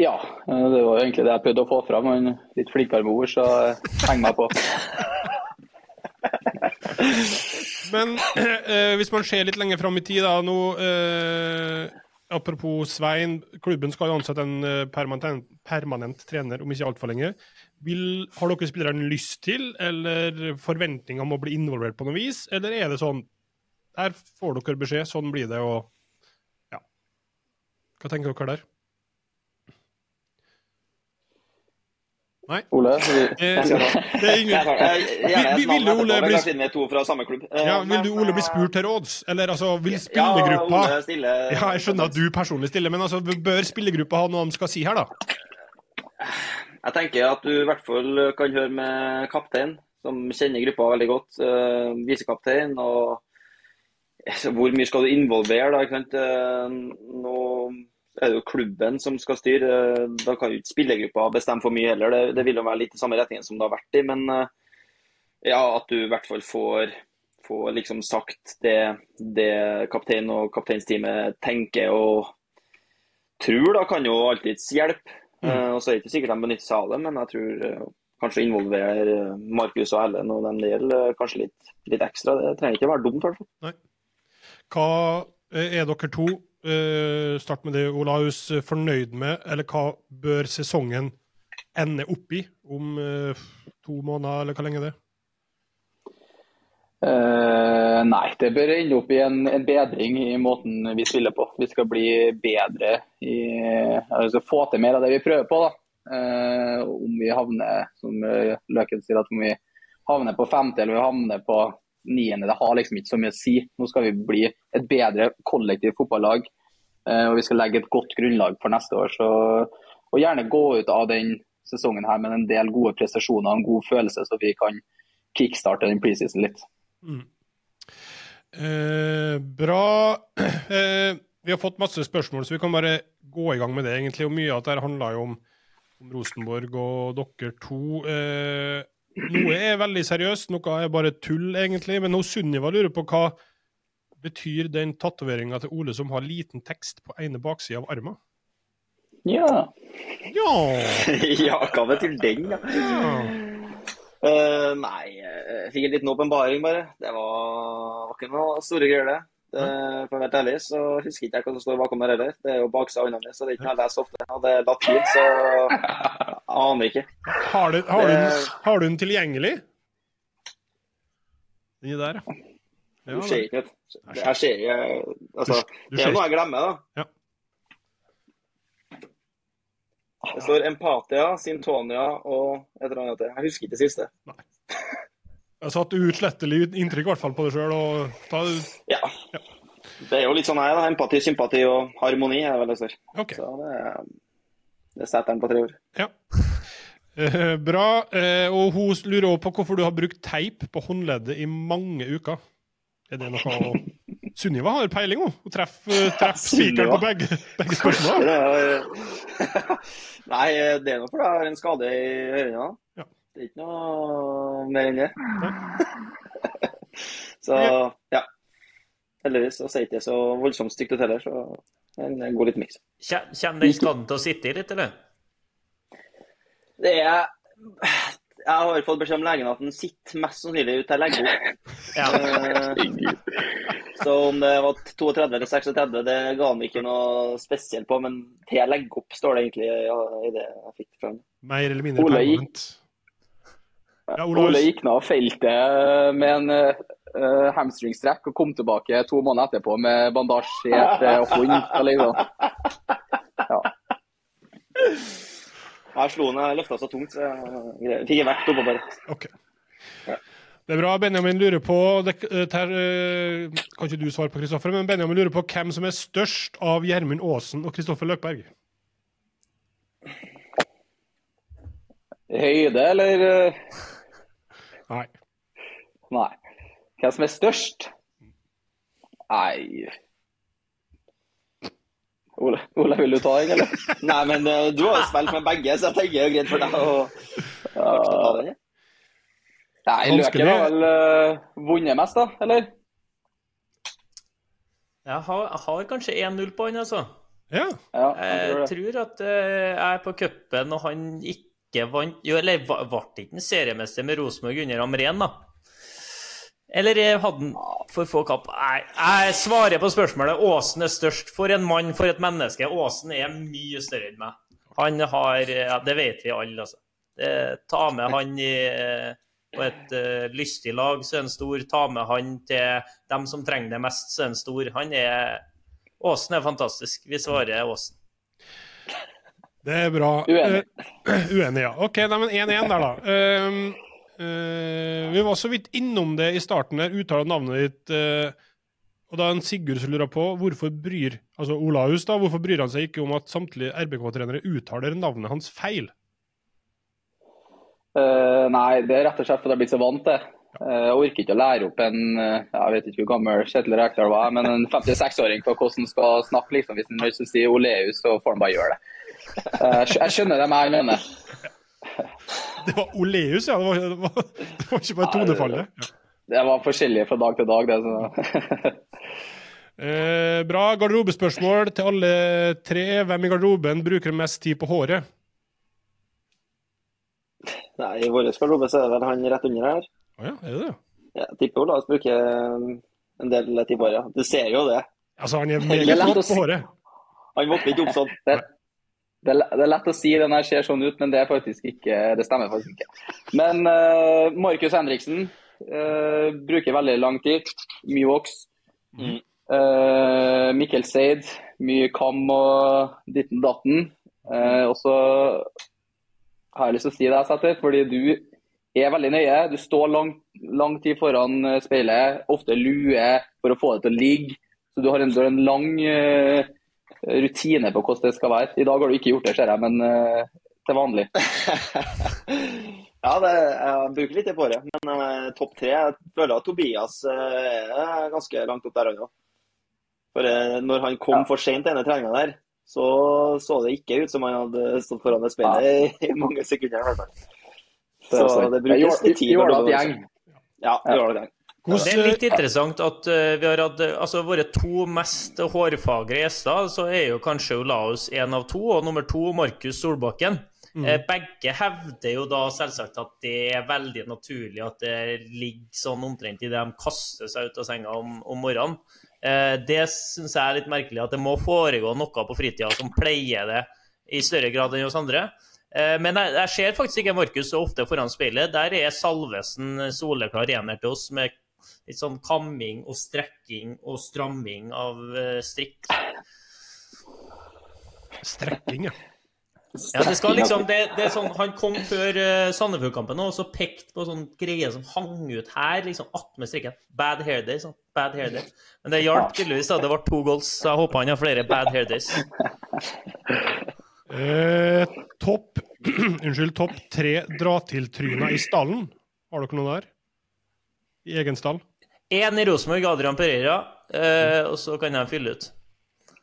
Ja, det var egentlig det jeg prøvde å få fram. Han er litt flinkere med ord, så heng meg på. [LAUGHS] Men eh, hvis man ser litt lenger fram i tid, da nå eh, Apropos Svein, klubben skal jo ansette en eh, permanent, permanent trener om ikke altfor lenge. Vil, har dere spillerne lyst til, eller forventninger om å bli involvert på noe vis, eller er det sånn Her får dere beskjed, sånn blir det, og Ja. Hva tenker dere der? Nei? Ole? Det, [LAUGHS] det er ingen Vil- vil du, Ole, bli- vi klubb. Eh, Ja, vil du, Ole, bli eh, spurt til råds? Eller altså, vil Ja, spillergruppa Ja, jeg skjønner at du personlig stiller, men altså, bør spillergruppa ha noe de skal si her, da? Jeg tenker at du i hvert fall kan høre med kaptein, som kjenner gruppa veldig godt. Uh, visekaptein. og Hvor mye skal du involvere, da? ikke sant? Eh, Nå er det jo klubben som skal styre. eh, Da kan jo ikke spillergruppa bestemme for mye heller. Det, det vil jo være litt i samme retningen som det har vært i. Men ja, at du i hvert fall får, får liksom sagt det, det kaptein og kapteinsteamet tenker og tror, da kan jo alltids hjelpe. Eh, og så er det ikke sikkert de benytter seg av det, men jeg tror eh, kanskje involverer involvere eh, Markus og Ellen og dem det gjelder, kanskje litt, litt ekstra. Det trenger ikke være dumt, i hvert fall. Hva er dere to, start med det, Olaus, fornøyd med, eller hva bør sesongen ende opp i om to måneder, eller hvor lenge det er? Eh, nei, det bør ende opp i en, en bedring i måten vi spiller på. Vi skal bli bedre i altså få til mer av det vi prøver på. da. Uh, om vi havner, som eh, Løken sier, at om vi havner på femte eller vi havner på niende, det har liksom ikke så mye å si. Nå skal vi bli et bedre kollektivt fotballag, Uh, og vi skal legge et godt grunnlag for neste år. Så, og gjerne gå ut av den sesongen her med en del gode prestasjoner og en god følelse, så vi kan kickstarte den preseason litt. Mm. Eh, bra. [CLEARS THROAT] Eh, vi har fått masse spørsmål, så vi kan bare gå i gang med det. egentlig. Og Mye av dette handler jo om, om Rosenborg og dere to. Eh, noe er veldig seriøst, noe er bare tull, egentlig. Men nå Sunniva lurer på hva betyr den tatoveringa til Ole som har liten tekst på ene baksida av armen? Ja. Ja. [LAUGHS] ja, hva betyr den, da? ja. Eh, nei, jeg fikk en liten åpenbaring, bare. Det var, var ikke noe store greier, det. det. For å være ærlig så husker ikke jeg hva som står bakom der heller. Det er jo baksida av øynene mine, så det er ikke noe jeg leser ofte. Og det er latin, så jeg [LAUGHS] aner ikke. Har, du, har, du, den- har du den tilgjengelig? Den der, ja. Du Ja, ser ikke. Jeg ser ikke Altså, det er noe jeg glemmer, da. Ja. Det står Empatia, Sintonia og et eller annet. Jeg husker ikke det siste. Jeg har satt uutslettelig inntrykk i hvert fall på deg sjøl. Ta... Ja. Det er jo litt sånn her, da. Empati, sympati og harmoni er det vel det står. Okay. Så det, det setter den på tre ord. Ja. Eh, bra. Eh, og hun lurer også på hvorfor du har brukt teip på håndleddet i mange uker. Er det noe å Sunniva har peiling, hun. Hun treffer [LAUGHS] treff spikeren på begge, begge spørsmål. [LAUGHS] Nei, det er nå fordi jeg har en skade i øynene. Ja. Det er ikke noe mer enn det. [LAUGHS] Så ja. Heldigvis så sier ikke det så voldsomt stygt ut heller, så det går litt miks. Kommer den skaden til å sitte i litt, eller? Det er Jeg har fått beskjed om legen at den sitter mest sannsynlig ut til jeg legger opp. [LAUGHS] Ja. Eh, Så om det var 32 eller 36, det ga han ikke noe spesielt på. Men til jeg legger opp, står det egentlig ja, i det jeg fikk fra ham. Mer eller mindre Ole gikk- permanent. Ja, Ole, Ole gikk ned av feltet med en uh, hamstringstrekk og kom tilbake to måneder etterpå med bandasjert uh, hånd. Liksom. [LAUGHS] Ja. Jeg slo den, jeg løfta så tungt, så jeg fikk en vekt oppå bare. Ok. Det er bra. Benjamin lurer på det, eh, ter, eh, Kan ikke du svare på, Kristoffer, men Benjamin lurer på hvem som er størst av Gjermund Aasen og Kristoffer Løkberg. Høyde, eller? uh, Nei. Nei. Hvem som er størst? Nei Ole, Ole vil du ta den, eller? [LAUGHS] Nei, men eh, du har jo spilt med begge, så jeg tenker det er greit for deg å ta den. Nei, Løken har vel uh, vunnet mest, da? Eller? Jeg har, jeg har kanskje 1-0 på han, altså. Ja. Ja, jeg Jeg tror det. tror at eh, jeg er på cupen, og han ikke vant Jo, eller ble ikke han seriemester med Rosenborg under Amren, da? Eller eh, hadde han for få kapp? Nei, jeg svarer på spørsmålet. Åsen er størst. For en mann, for et menneske. Åsen er mye større enn meg. Han har ja, Det vet vi alle, altså. Det, ta med han i, eh, på et uh, lystig lag, så er han stor. Ta med han til dem som trenger det mest, så er han stor. Han er Åsen er fantastisk. Vi svarer Åsen. Det er bra. Uenig. Uh, [CLEARS THROAT] uenig, ja. OK, nei, men 1-1 der, da. Um, eh, vi var så vidt innom det i starten der, uttale navnet ditt. Uh, og da er en Sigurd som lurer på hvorfor bryr altså Olaus da, hvorfor bryr han seg ikke om at samtlige RBK-trenere uttaler navnet hans feil? Uh, nei, det er rett og slett fordi jeg er blitt så vant til. det. jeg orker ikke å lære opp en jeg vet ikke hvor gammel Kjetil Rekdal var, men en 56-åring på hvordan skal snakke. liksom. Hvis han sier Oleus, så får han bare gjøre det. Jeg skjønner det jeg mener. [LAUGHS] Det var Oleus, ja. Det var, det var, det var ikke bare tonefallet. Ja. Det var forskjellige fra dag til dag. det. Så. [LAUGHS] Eh, bra garderobespørsmål til alle tre. Hvem i garderoben bruker mest tid på håret? Nei, I vår garderobe så er det vel han rett under her. Å ja, er det det? Jeg tipper Olaus bruker en del tid på håret. Du ser jo det. Altså, han er veldig meget flott på håret. Han våkner ikke opp sånn. Det, det, er det lett å si når jeg ser sånn ut, men det, er faktisk ikke, det stemmer faktisk ikke. Men uh, Markus Henriksen uh, bruker veldig lang tid. Mye voks. Mm. Uh, Mikkel Seid, mye kam og ditten datten. Eh, og så har jeg lyst til å si det, Sæter, fordi du er veldig nøye. Du står lang, lang tid foran eh, speilet, ofte lue for å få det til å ligge. Så du har en, du har en lang eh, rutine på hvordan det skal være. I dag har du ikke gjort det, ser jeg, men uh, til vanlig. [LAUGHS] Ja, det, jeg bruker litt tid på det. Men uh, topp tre Jeg føler at Tobias uh, er ganske langt opp der, han òg. For når han kom Ja. for sent til denne treninga der, så så det ikke ut som han hadde stått foran det speilet i, [LAUGHS] i mange sekunder. i hvert fall. Så det brukes litt tid. Du- gjeng. Ja, det gjør det. Det er litt interessant at eh, vi har hatt eh, altså våre to mest hårfagre gjester, så er jo kanskje Olaus én av to, og nummer to Markus Solbakken. Eh, Begge hevder jo da selvsagt at det er veldig naturlig at det ligger sånn omtrent idet de kaster seg ut av senga om, om morgenen. Det syns jeg er litt merkelig, at det må foregå noe på fritida som pleier det i større grad enn hos andre. Men jeg, jeg ser faktisk ikke Markus så ofte foran speilet. Der er Salvesen soleklar ener til oss, med litt sånn kamming og strekking og stramming av eh, strikk. Strekking, ja. Ja, det skal liksom, det, det er sånn, Han kom før uh, Sandefjord-kampen og så pekte på sånn greie som hang ut her, liksom attmed strikken. Bad hair day. Sånn, bad hair day. Men det hjalp tydeligvis. da, Det ble to goals, så jeg håper han har flere bad hair days. [LAUGHS] Eh, topp [CLEARS THROAT] Unnskyld, topp tre dra-til-tryna i stallen. Har dere noe der? I egen stall? Én i Rosenborg, Adrian Pereira, eh, og så kan jeg fylle ut.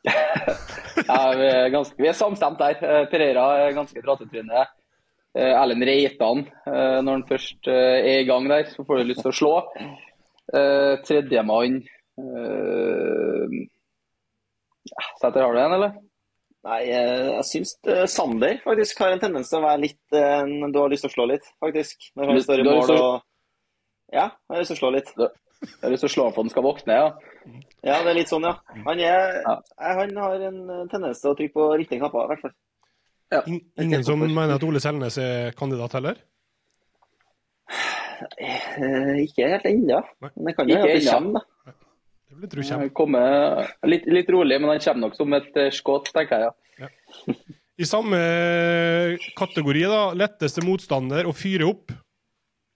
[LAUGHS] Ja, vi, er ganske, vi er samstemt der. Eh, Pereira er ganske pratetryne. Eh, Erlend Reitan, eh, når han først er i gang der, så får du lyst til å slå. Eh, Tredjemann Setter Sæter, har du en, eller? Nei, jeg syns Sander faktisk har en tendens til å være litt Du har lyst til å slå litt, faktisk. Når han står i mål og Ja, jeg har lyst til å slå litt. Jeg har lyst til å slå at han skal våkne, ja. Ja, det er litt sånn, ja. Han, er, Ja. eh, han har en eh, tendens til å trykke på riktige knapper, i hvert fall. In ingen som mener at Ole Selnes er kandidat heller? Eh, ikke helt ennå, men det kan jo hende at det kommer, da. Det blir jeg kommer. Kommer litt, litt rolig, men han kommer nok som et eh, skudd, tenker jeg. ja. I samme kategori, da. Letteste motstander å fyre opp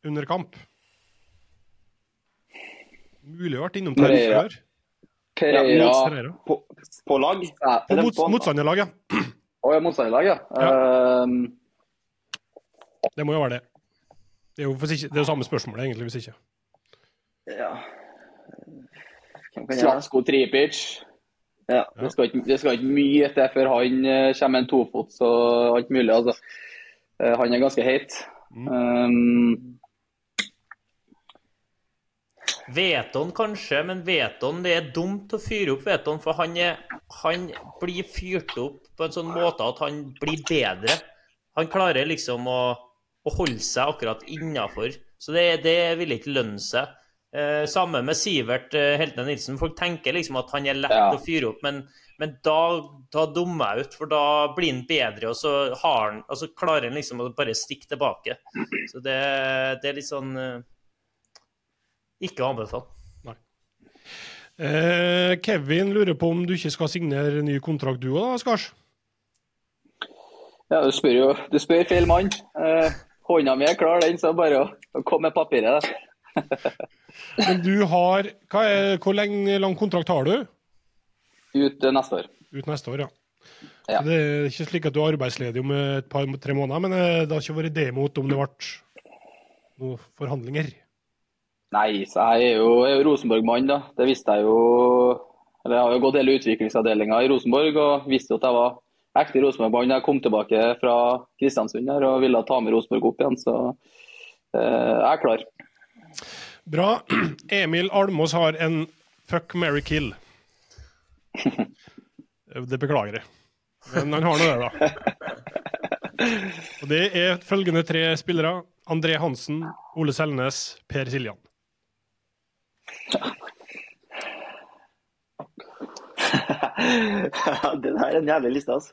under kamp. Mulig å ha vært innom Pereira. før. Pereira Pereira. På, på lag. ja. På mot, på- motstanderlag, ja. Å, ja, motstanderlag, ja. Ehm, Det må jo være det. Det er jo, hvis ikke, det er samme spørsmålet, egentlig, hvis ikke. Ja. Slatsko Tripic. Ja. Det skal, ikke, det skal ikke mye til før han eh, kommer med en tofots og alt mulig. Altså. Eh, Han er ganske heit. Um, Veton kanskje, men Veton, det er dumt å fyre opp Veton, for han, er, han blir fyrt opp på en sånn måte at han blir bedre. Han klarer liksom å, å holde seg akkurat innafor. Så det, det vil ikke lønne seg. Eh, samme med Sivert eh, Heltene Nilsen. Folk tenker liksom at han er lett Ja. å fyre opp, men, men da, da dummer jeg ut, for da blir han bedre, og så har han, og så klarer han liksom å bare stikke tilbake. Så det, det er litt sånn eh, Ikke anbefalt. Eh, Kevin lurer på om du ikke skal signere ny kontrakt du òg, Skars? ja, du spør jo du spør feil mann. Eh, hånda mi er klar, den, så bare å, å komme med papiret. [LAUGHS] Men du har hva er, Hvor lenge lang kontrakt har du? Ut neste år. Ut neste år, ja. Ja. Det er ikke slik at du er arbeidsledig om et par-tre måneder, men eh, det har ikke vært det mot om det ble noen forhandlinger. Nei, så jeg er jo, jeg er jo Rosenborg-mann, da. Det visste jeg jo. Eller jeg har jo gått hele utviklingsavdelinga i Rosenborg og visste jo at jeg var ekte Rosenborg-mann da jeg kom tilbake fra Kristiansund her og ville ta med Rosenborg opp igjen. Så eh, jeg er klar. Bra. [CLEARS THROAT] Emil Almås har en fuck, marry, kill. [LAUGHS] Det beklager jeg. Men han har nå det, da. [LAUGHS] Og det er følgende tre spillere. André Hansen, Ole Selnes, Per Siljan. Det [LAUGHS] der er en jævlig liste, altså.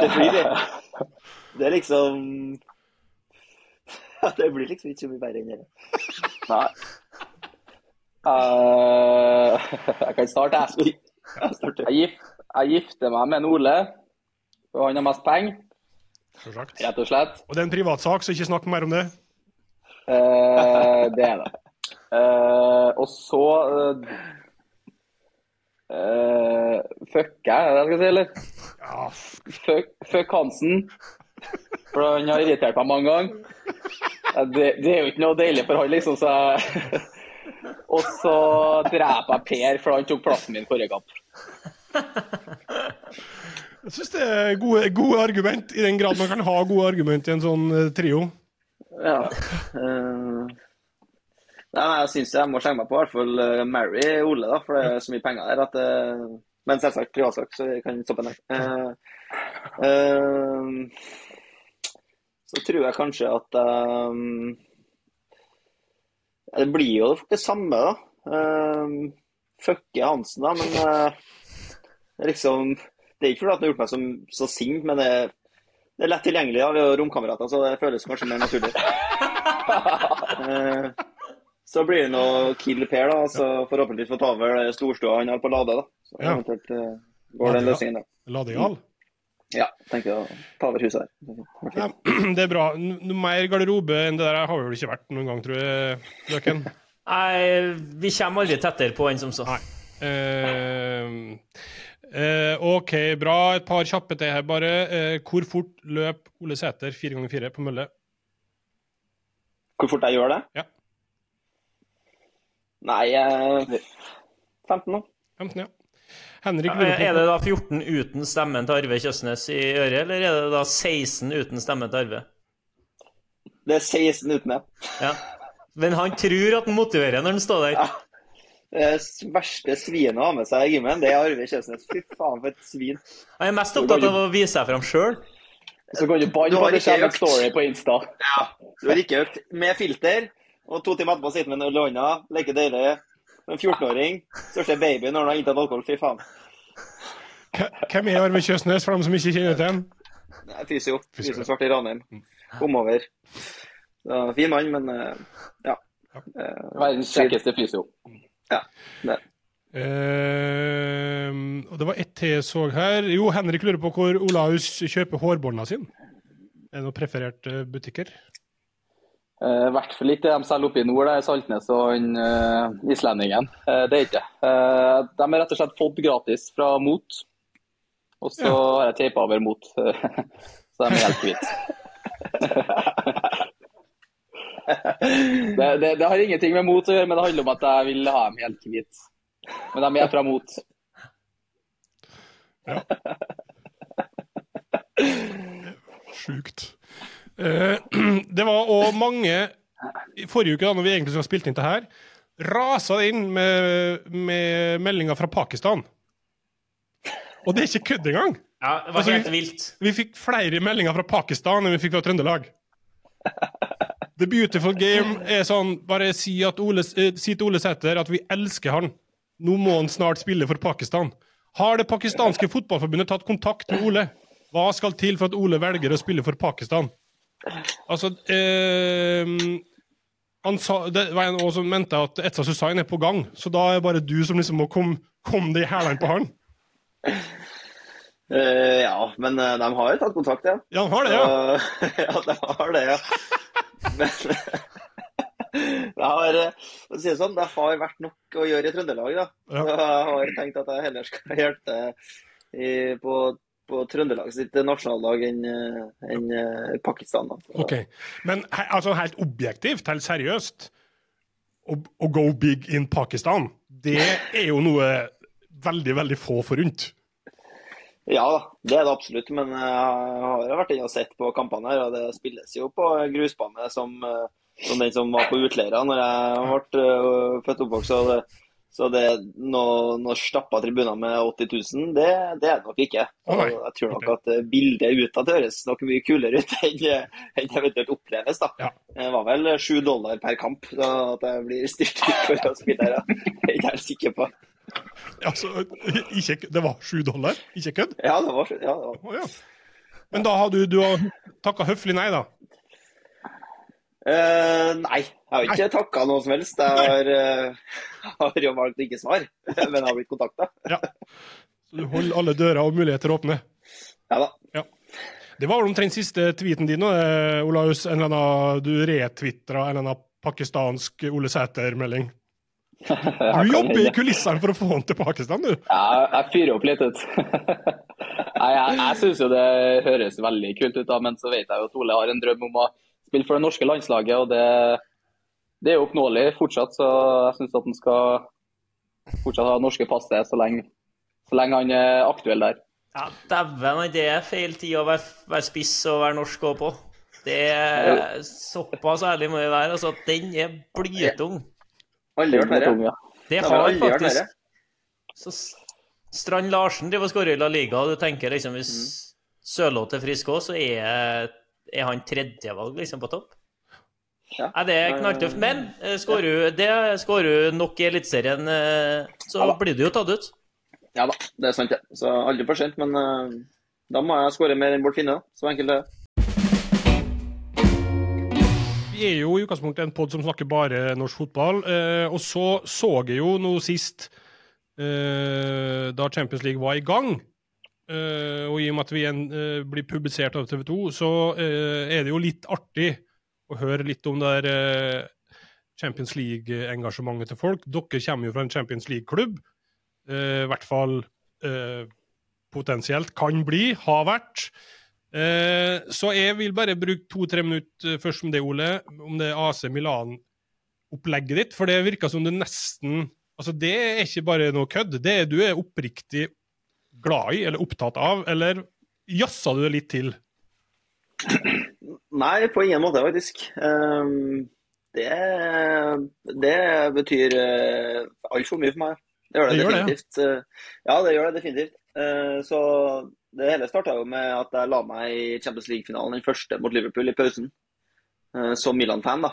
Det blir det. Det er liksom Det blir liksom ikke så mye verre enn det. Nei. Uh, jeg kan starte, jeg. Jeg, gift, jeg gifter meg med en Ole, og han har mest penger, rett og slett. Og det er en privatsak, så ikke snakk mer om det. Uh, det er det. Eh, og så uh, Fucker jeg, er det jeg skal si, eller? Ja, Fuck, fuck Hansen. For han har irritert meg mange ganger. Eh, Det, det er jo ikke noe deilig for han, liksom. Så jeg... Og så dreper jeg Per, for han tok plassen min forrige kamp. jeg syns det er gode, gode argument, i den grad man kan ha gode argument i en sånn eh, trio. Ja. eh, Nei, jeg syns jeg må skjenge meg på i hvert fall uh, Mary Ole, da, for det er så mye penger der at uh, Men selvsagt privatsak, så vi kan stoppe den. Uh, uh, så tror jeg kanskje at um, Det blir jo det samme, da. Uh, Fucke Hansen, da, men uh, liksom Det er ikke fordi han har gjort meg så, så sint, men det, det, er lett tilgjengelig. da, Vi er jo romkamerater, så det føles kanskje mer naturlig. uh, [LAUGHS] så blir det noe Kill Per, da. Så forhåpentligvis få ta over storstua han har på Lade. da. Så Ja. eventuelt uh, går den løsningen, da. Ladegal? Ja, tenker å ta over huset her. Ja, [CLEARS THROAT] det er bra. Noe mer garderobe enn det der har vel ikke vært noen gang, tror jeg, Løken? [LAUGHS] Nei, vi kommer aldri tettere på enn som så. Nei. Uh, uh, OK, bra. Et par kjappe til her, bare. Uh, hvor fort løp Ole Sæter 4x4 på mølle? Hvor fort jeg gjør det? Ja. Nei, eh, 15 nå. 15, ja. Henrik Ja, Er det da 14 uten stemmen til Arve Kjøsnes i øret, eller er det da 16 uten stemmen til Arve? Det er 16 uten det. Ja. Men han tror at han motiverer når han står der. Ja. Det verste svinet å ha med seg i gymmen, det er Arve Kjøsnes. Fy faen, for et svin. Han er mest opptatt av å vise seg fram sjøl. Så kan du banne på det kommer en story på Insta. Ja, Du har ikke økt med filter, og to timer etterpå sitter med en øl i hånda, leker deilig. En 14-åring, største baby når han har inntatt alkohol. Fy faen. Hvem er Arve Kjøsnes, for dem som ikke kjenner til ham? Det Fysio. Fysio, svart i Ranheim. Kom over. Fin mann, men eh, ja. Eh, Verdens kjekkeste fysio. ja. Det. Uh, og det var ett til jeg så her. Jo, Henrik lurer på hvor Olaus kjøper hårbåndene sine. Er det noen prefererte butikker? Eh, I hvert fall ikke det de selger oppe i nord, det er Saltnes og han eh, islendingen. Uh, det er ikke. Eh, de er rett og slett fått gratis fra Mot. Og så Ja. har jeg teipa over Mot, [LAUGHS] så de er helt hvite. [LAUGHS] det, det, det har ingenting med Mot å gjøre, men det handler om at jeg vil ha dem helt hvite. Men de er fra Mot. ja. [LAUGHS] Sjukt. Eh, [CLEARS THROAT] det var òg mange i forrige uke, da når vi egentlig skulle spilt inn det her, rasa det inn med, med meldinger fra Pakistan. Og det er ikke kødd engang! Ja, det var Altså, helt vi- vilt. Vi fikk flere meldinger fra Pakistan enn vi fikk fra Trøndelag. The beautiful game er sånn Bare si, at Ole, eh, si til Ole Sæter at vi elsker han. Nå må han snart spille for Pakistan. Har det pakistanske fotballforbundet tatt kontakt med Ole? Hva skal til for at Ole velger å spille for Pakistan? Altså eh, han sa, Det var en også som mente at Etsa Susain er på gang, så da er det bare du som liksom må komme kom deg i hælene på han. Uh, ja, men eh, de har jo tatt kontakt, ja. Ja, de har det, ja. Så- [LAUGHS] ja, de har det, ja. Men [LAUGHS] det har, eh, det sånn, det har vært nok å gjøre i Trøndelag, da. Ja. Jeg har tenkt at jeg heller skal [LAUGHS] hjelpe i, på, på Trøndelag sitt nasjonallag enn en enn, eh, Pakistan. Da. Ok, Men altså helt objektivt, helt seriøst, å, å go big in Pakistan, det er jo noe veldig, veldig få forunt. Ja da, det er det absolutt. Men jeg har jo vært inne og sett på kampene her, og det spilles jo på grusbane som, eh, som den som var på Utleira når jeg ble eh, født og oppvokst. Så det, noe, noe stappa tribuner med 80 000, det, det er det nok ikke. Oh, jeg tror nok okay. at eh, bildet utad høres nok mye kulere ut [LAUGHS] enn det eventuelt oppleves. da. Ja. Det var vel sju dollar per kamp, så at jeg blir styrt ut for å spille her. ja. [LAUGHS] Det er jeg helt sikker på. Altså, ikke, det var sju dollar, ikke kødd? Ja, det var, ja, det var. Å, ja. Men da har du, du har takka høflig nei, da? Uh, nei, jeg har ikke takka noe som helst. Jeg har, eh, [LAUGHS] har jo valgt å ikke svare, [LAUGHS] men jeg har blitt kontakta. Ja. Så du holder alle dører og muligheter åpne? Ja da. Det var omtrent siste tweeten din, eh, Olaus. En eller annen, du retwitra en eller annen pakistansk Ole Sæter-melding. [LAUGHS] Du jobber i kulissene for å få han til Pakistan, du. Ja, jeg fyrer opp litt ut. Nei, jeg jeg syns jo det høres veldig kult ut, da, men så vet jeg jo at Ole har en drøm om å spille for det norske landslaget. og Det, det er jo oppnåelig fortsatt, så jeg syns at han skal fortsatt ha norske passet så lenge, så lenge han er aktuell der. Ja, Dæven, det er feil tid å være, være spiss og være norsk òg på. Det er såpass ærlig må vi være. altså Den er blytung. Aldri vært er tung, ja. Det Det har han faktisk. Så Strand Larsen driver og skårer i La Liga, og du tenker liksom hvis Mm. Sørloth er frisk òg, så er, er han tredjevalg liksom på topp. Ja. Nei, det er knalltøft. Men eh, skårer du, det nok i Eliteserien, eh, så Ja blir du jo tatt ut. Ja da, det er sant det. Så aldri for sent, men uh, da må jeg skåre mer enn Bård Finne. Så enkelt er. Vi er jo i utgangspunktet en pod som snakker bare norsk fotball. Uh, og så så jeg jo noe sist, uh, da Champions League var i gang, eh, og i og med at vi en, blir publisert av TV 2, så er det jo litt artig å høre litt om det der eh, Champions League-engasjementet til folk. Dere kommer jo fra en Champions League-klubb. Eh, I hvert fall eh, potensielt kan bli, har vært. Så jeg vil bare bruke to-tre minutter først om det, Ole, om det AC Milan-opplegget ditt. For det virker som det nesten Altså, det er ikke bare noe kødd. Det er, du er oppriktig glad i, eller opptatt av, eller jazza du det litt til? Nei, på ingen måte, faktisk. Ehm, det, det betyr uh, altfor mye for meg. Det gjør det, Det gjør det, ja. Eh, ja, det gjør det definitivt. Eh, så det hele starta jo med at jeg la meg i Champions League-finalen, den første mot Liverpool, i pausen. Eh, som Milan-fan, da.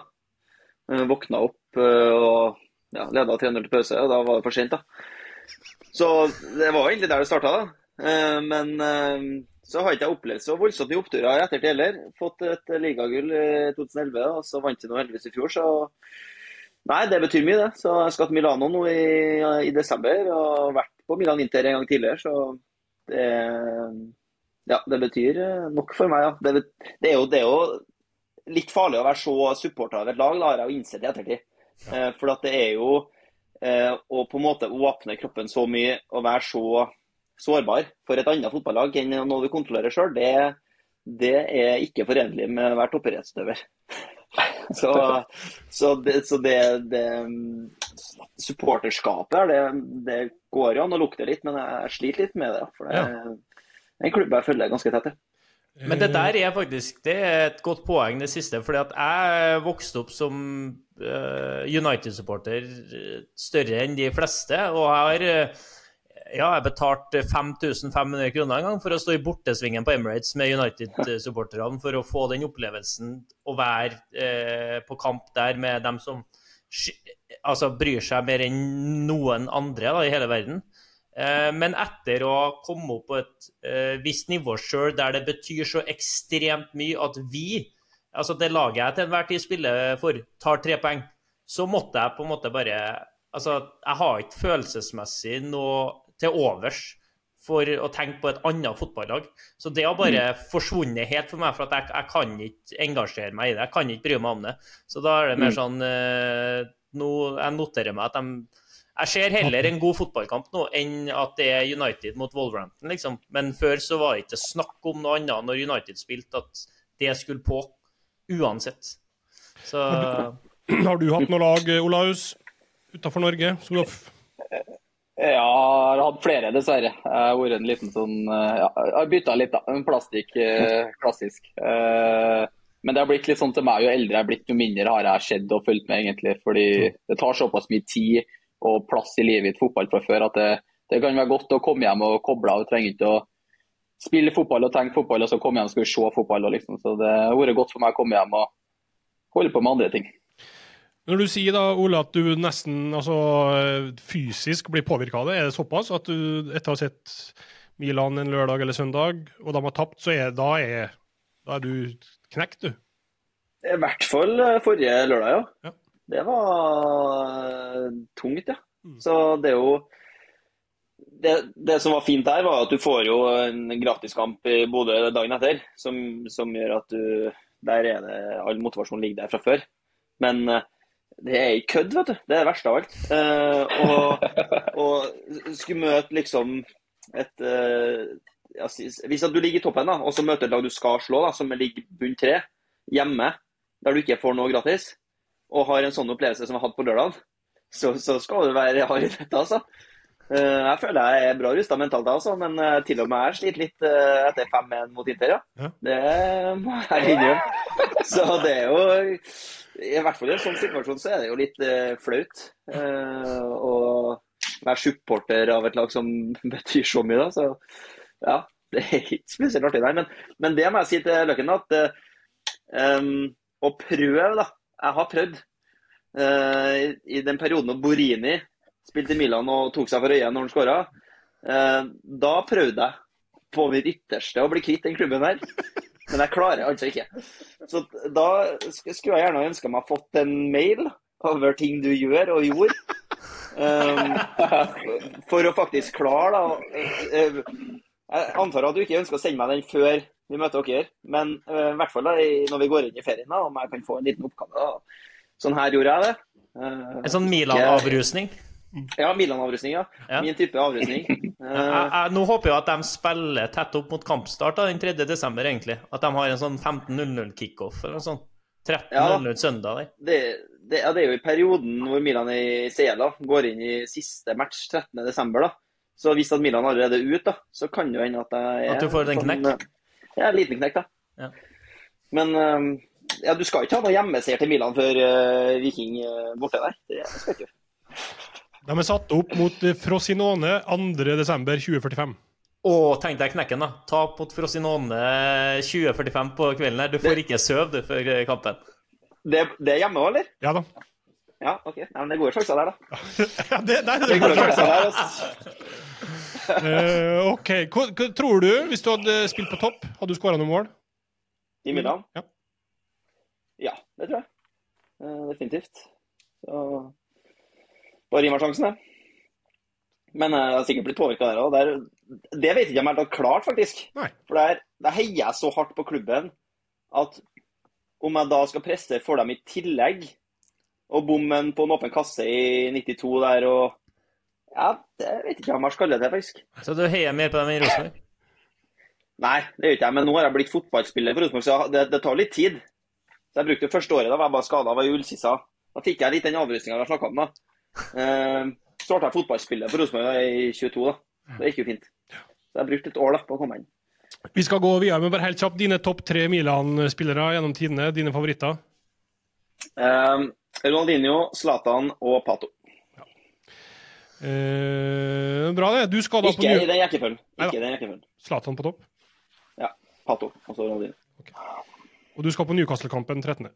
Eh, våkna opp eh, og ja, leda 3-0 til pause, og da var det for sent, da. Så det var egentlig der det starta, da. Eh, men eh, så har ikke jeg opplevd så voldsomt mye oppturer i ettertid heller. Fått et ligagull i 2011, og så vant jeg nå heldigvis i fjor, så Nei, det betyr mye, det. Så jeg skal til Milano nå i, i desember, og har vært på Milan Inter en gang tidligere, så det Ja, det betyr eh, nok for meg, ja. Det, det, er jo, det er jo litt farlig å være så supporter av et lag, da har jeg jo innsett i ettertid. Eh, For at det er jo eh, å på en måte åpne kroppen så mye og være så sårbar for et annet fotballag enn noe du kontrollerer sjøl, det, det er ikke forenlig med å være toppidrettsutøver. [LAUGHS] Så, så, det, så det, det supporterskapet her, det, det går jo an å lukte litt, men jeg sliter litt med det. For det er en klubb jeg følger ganske tett til. Men det der er faktisk det er et godt poeng, det siste. fordi at jeg vokste opp som eh, United-supporter eh, større enn de fleste. Og jeg har eh, ja, jeg betalte 5500 kroner en gang for å stå i bortesvingen på Emirates med United-supporterne for å få den opplevelsen å være eh, på kamp der med dem som altså, bryr seg mer enn noen andre da, i hele verden. Eh, Men etter å komme opp på et eh, visst nivå sjøl, der det betyr så ekstremt mye at vi, altså det laget jeg til enhver tid spiller for, tar tre poeng, så måtte jeg på en måte bare Altså, jeg har ikke følelsesmessig noe til overs for å tenke på et annet fotballag. Så det har bare forsvunnet helt for meg, for at jeg, jeg kan ikke engasjere meg i det. Jeg kan ikke bry meg om det. Så da er det mer sånn eh, nå, Jeg noterer meg at de jeg ser heller en god fotballkamp nå enn at det er United mot Wolverhampton, liksom. Men før så var det ikke snakk om noe annet når United spilte, at det skulle på. Uansett. Så Har du hatt noe lag, Olaus, utafor Norge? Som du har Ja, jeg har hatt flere, dessverre. Jeg har vært en liten sånn eh, ja, Jeg har bytta litt, da. En plastikk, eh, klassisk. Eh, Men det har blitt litt sånn til meg, jo eldre jeg er blitt, jo mindre har jeg sett og fulgt med, egentlig. Fordi det tar såpass mye tid og plass i livet mitt fotball fra før at det, det kan være godt å komme hjem og koble av. Trenger ikke å spille fotball og tenke fotball, og så komme hjem og skal se fotball. Liksom. Så det har vært godt for meg å komme hjem og holde på med andre ting. Når du sier da, Ole, at du nesten altså, fysisk blir påvirka av det, er det såpass at du etter å ha sett Milan en lørdag eller søndag, og de har tapt, så er, da, er, da er du knekt, du? I hvert fall eh, forrige lørdag, ja. Ja. Det var eh, tungt, ja. Mm. Så det er jo det, det som var fint der, var at du får jo en gratiskamp i Bodø dagen etter, som, som gjør at du Der er det all motivasjon ligger der fra før. Men eh, det er ikke kødd, vet du. Det er det verste av alt. Eh, og, og skulle møte liksom et eh, Hvis at du ligger i toppen, da, og så møter et lag du skal slå, da, som ligger bunn tre, hjemme, der du ikke får noe gratis, og har en sånn opplevelse som jeg hadde på lørdag, så, så skal du være hard i dette, altså. Eh, jeg føler jeg er bra rusta mentalt, jeg, også, men eh, til og med jeg sliter litt eh, etter 5-1 mot Inter, ja. Ja. Det må jeg innrømme. Så det er jo I hvert fall i en sånn situasjon så er det jo litt eh, flaut eh, å være supporter av et lag som [LAUGHS] betyr så mye. da, så ja, Det er ikke spesielt artig, nei. Men, men det må jeg si til Løkken, at eh, um, å prøve, da. Jeg har prøvd. Eh, I den perioden da Borini spilte i Milan og tok seg for øyet når han skåra, eh, da prøvde jeg på mitt ytterste å bli kvitt den klubben der. Men jeg klarer altså ikke. Så da skulle jeg gjerne ønska meg fått en mail over ting du gjør og gjorde. Um, for å faktisk klare, da. eh, Jeg antar at du ikke ønsker å sende meg den før vi møter dere, men uh, i hvert fall da, når vi går inn i ferien, da, om jeg kan få en liten oppgave. Da. Sånn her gjorde jeg det. Uh, En sånn Milan-avrusning. Ja, Milan-avrusning, ja. Ja. Min type avrusning. [LAUGHS] Eh, Jeg, jeg, nå håper jeg at de spiller tett opp mot kampstart da, den 3. desember, egentlig. At de har en sånn 15.00 kickoff eller noe sånt. 13.00 søndag der. det, det, ja, det er jo i perioden hvor Milan er i CL da, går inn i siste match 13.12. da. Så hvis at Milan allerede er ute, da, så kan det jo hende at jeg er At du får en knekk? Ja, en liten knekk, da. Ja. Men eh, ja, du skal ikke ha noe hjemmeseier til Milan før uh, Viking uh, borte der. Det skal ikke. De er satt opp mot eh, Frosinone 2.12.2045. Å, tenk deg knekken, da. Tap mot Frosinone 20.45 på kvelden her. Du får ikke sove du før kampen. Det, det er hjemme òg, eller? Ja da. Ja, OK. Nei, men det er gode sjanser der, da. [LAUGHS] Ja, det, der er Det er gode sjanser der, altså. uh, OK. Hva, hva tror du, hvis du hadde spilt på topp, hadde du skåra noen mål? I Milan? Ja. Ja, det tror jeg. Uh, definitivt. Så bare Rimarsjansen, jeg. Men jeg har sikkert blitt påvirka der òg. Det vet jeg ikke om jeg har klart, faktisk. Nei. For der, der heier jeg så hardt på klubben at om jeg da skal presse for dem i tillegg, og bommen på en åpen kasse i 92 der og Ja, det vet jeg ikke om jeg skallet til, faktisk. Så du heier mer på dem enn Rosenborg? Nei, det gjør ikke jeg. Men nå har jeg blitt fotballspiller for Rosenborg, så det, det tar litt tid. Så jeg brukte det første året, da var jeg bare skada, var i ullsissa. Da fikk jeg litt den avrusninga vi har snakka om, da. Uh, starta fotballspillet for Rosenborg i 22, da. Det gikk jo fint. Så jeg brukte et år da på å komme inn. Vi skal gå videre, men bare helt kjapt. Dine topp tre Milan-spillere gjennom tidene, dine favoritter? Uh, Ronaldinho, Zlatan og Pato. Eh, bra, det. Du skal da på Ikke i den rekkefølgen. Ikke i den rekkefølgen. Zlatan på topp. Ja. Pato og så Ronaldinho. Og du skal på Newcastle-kampen 13.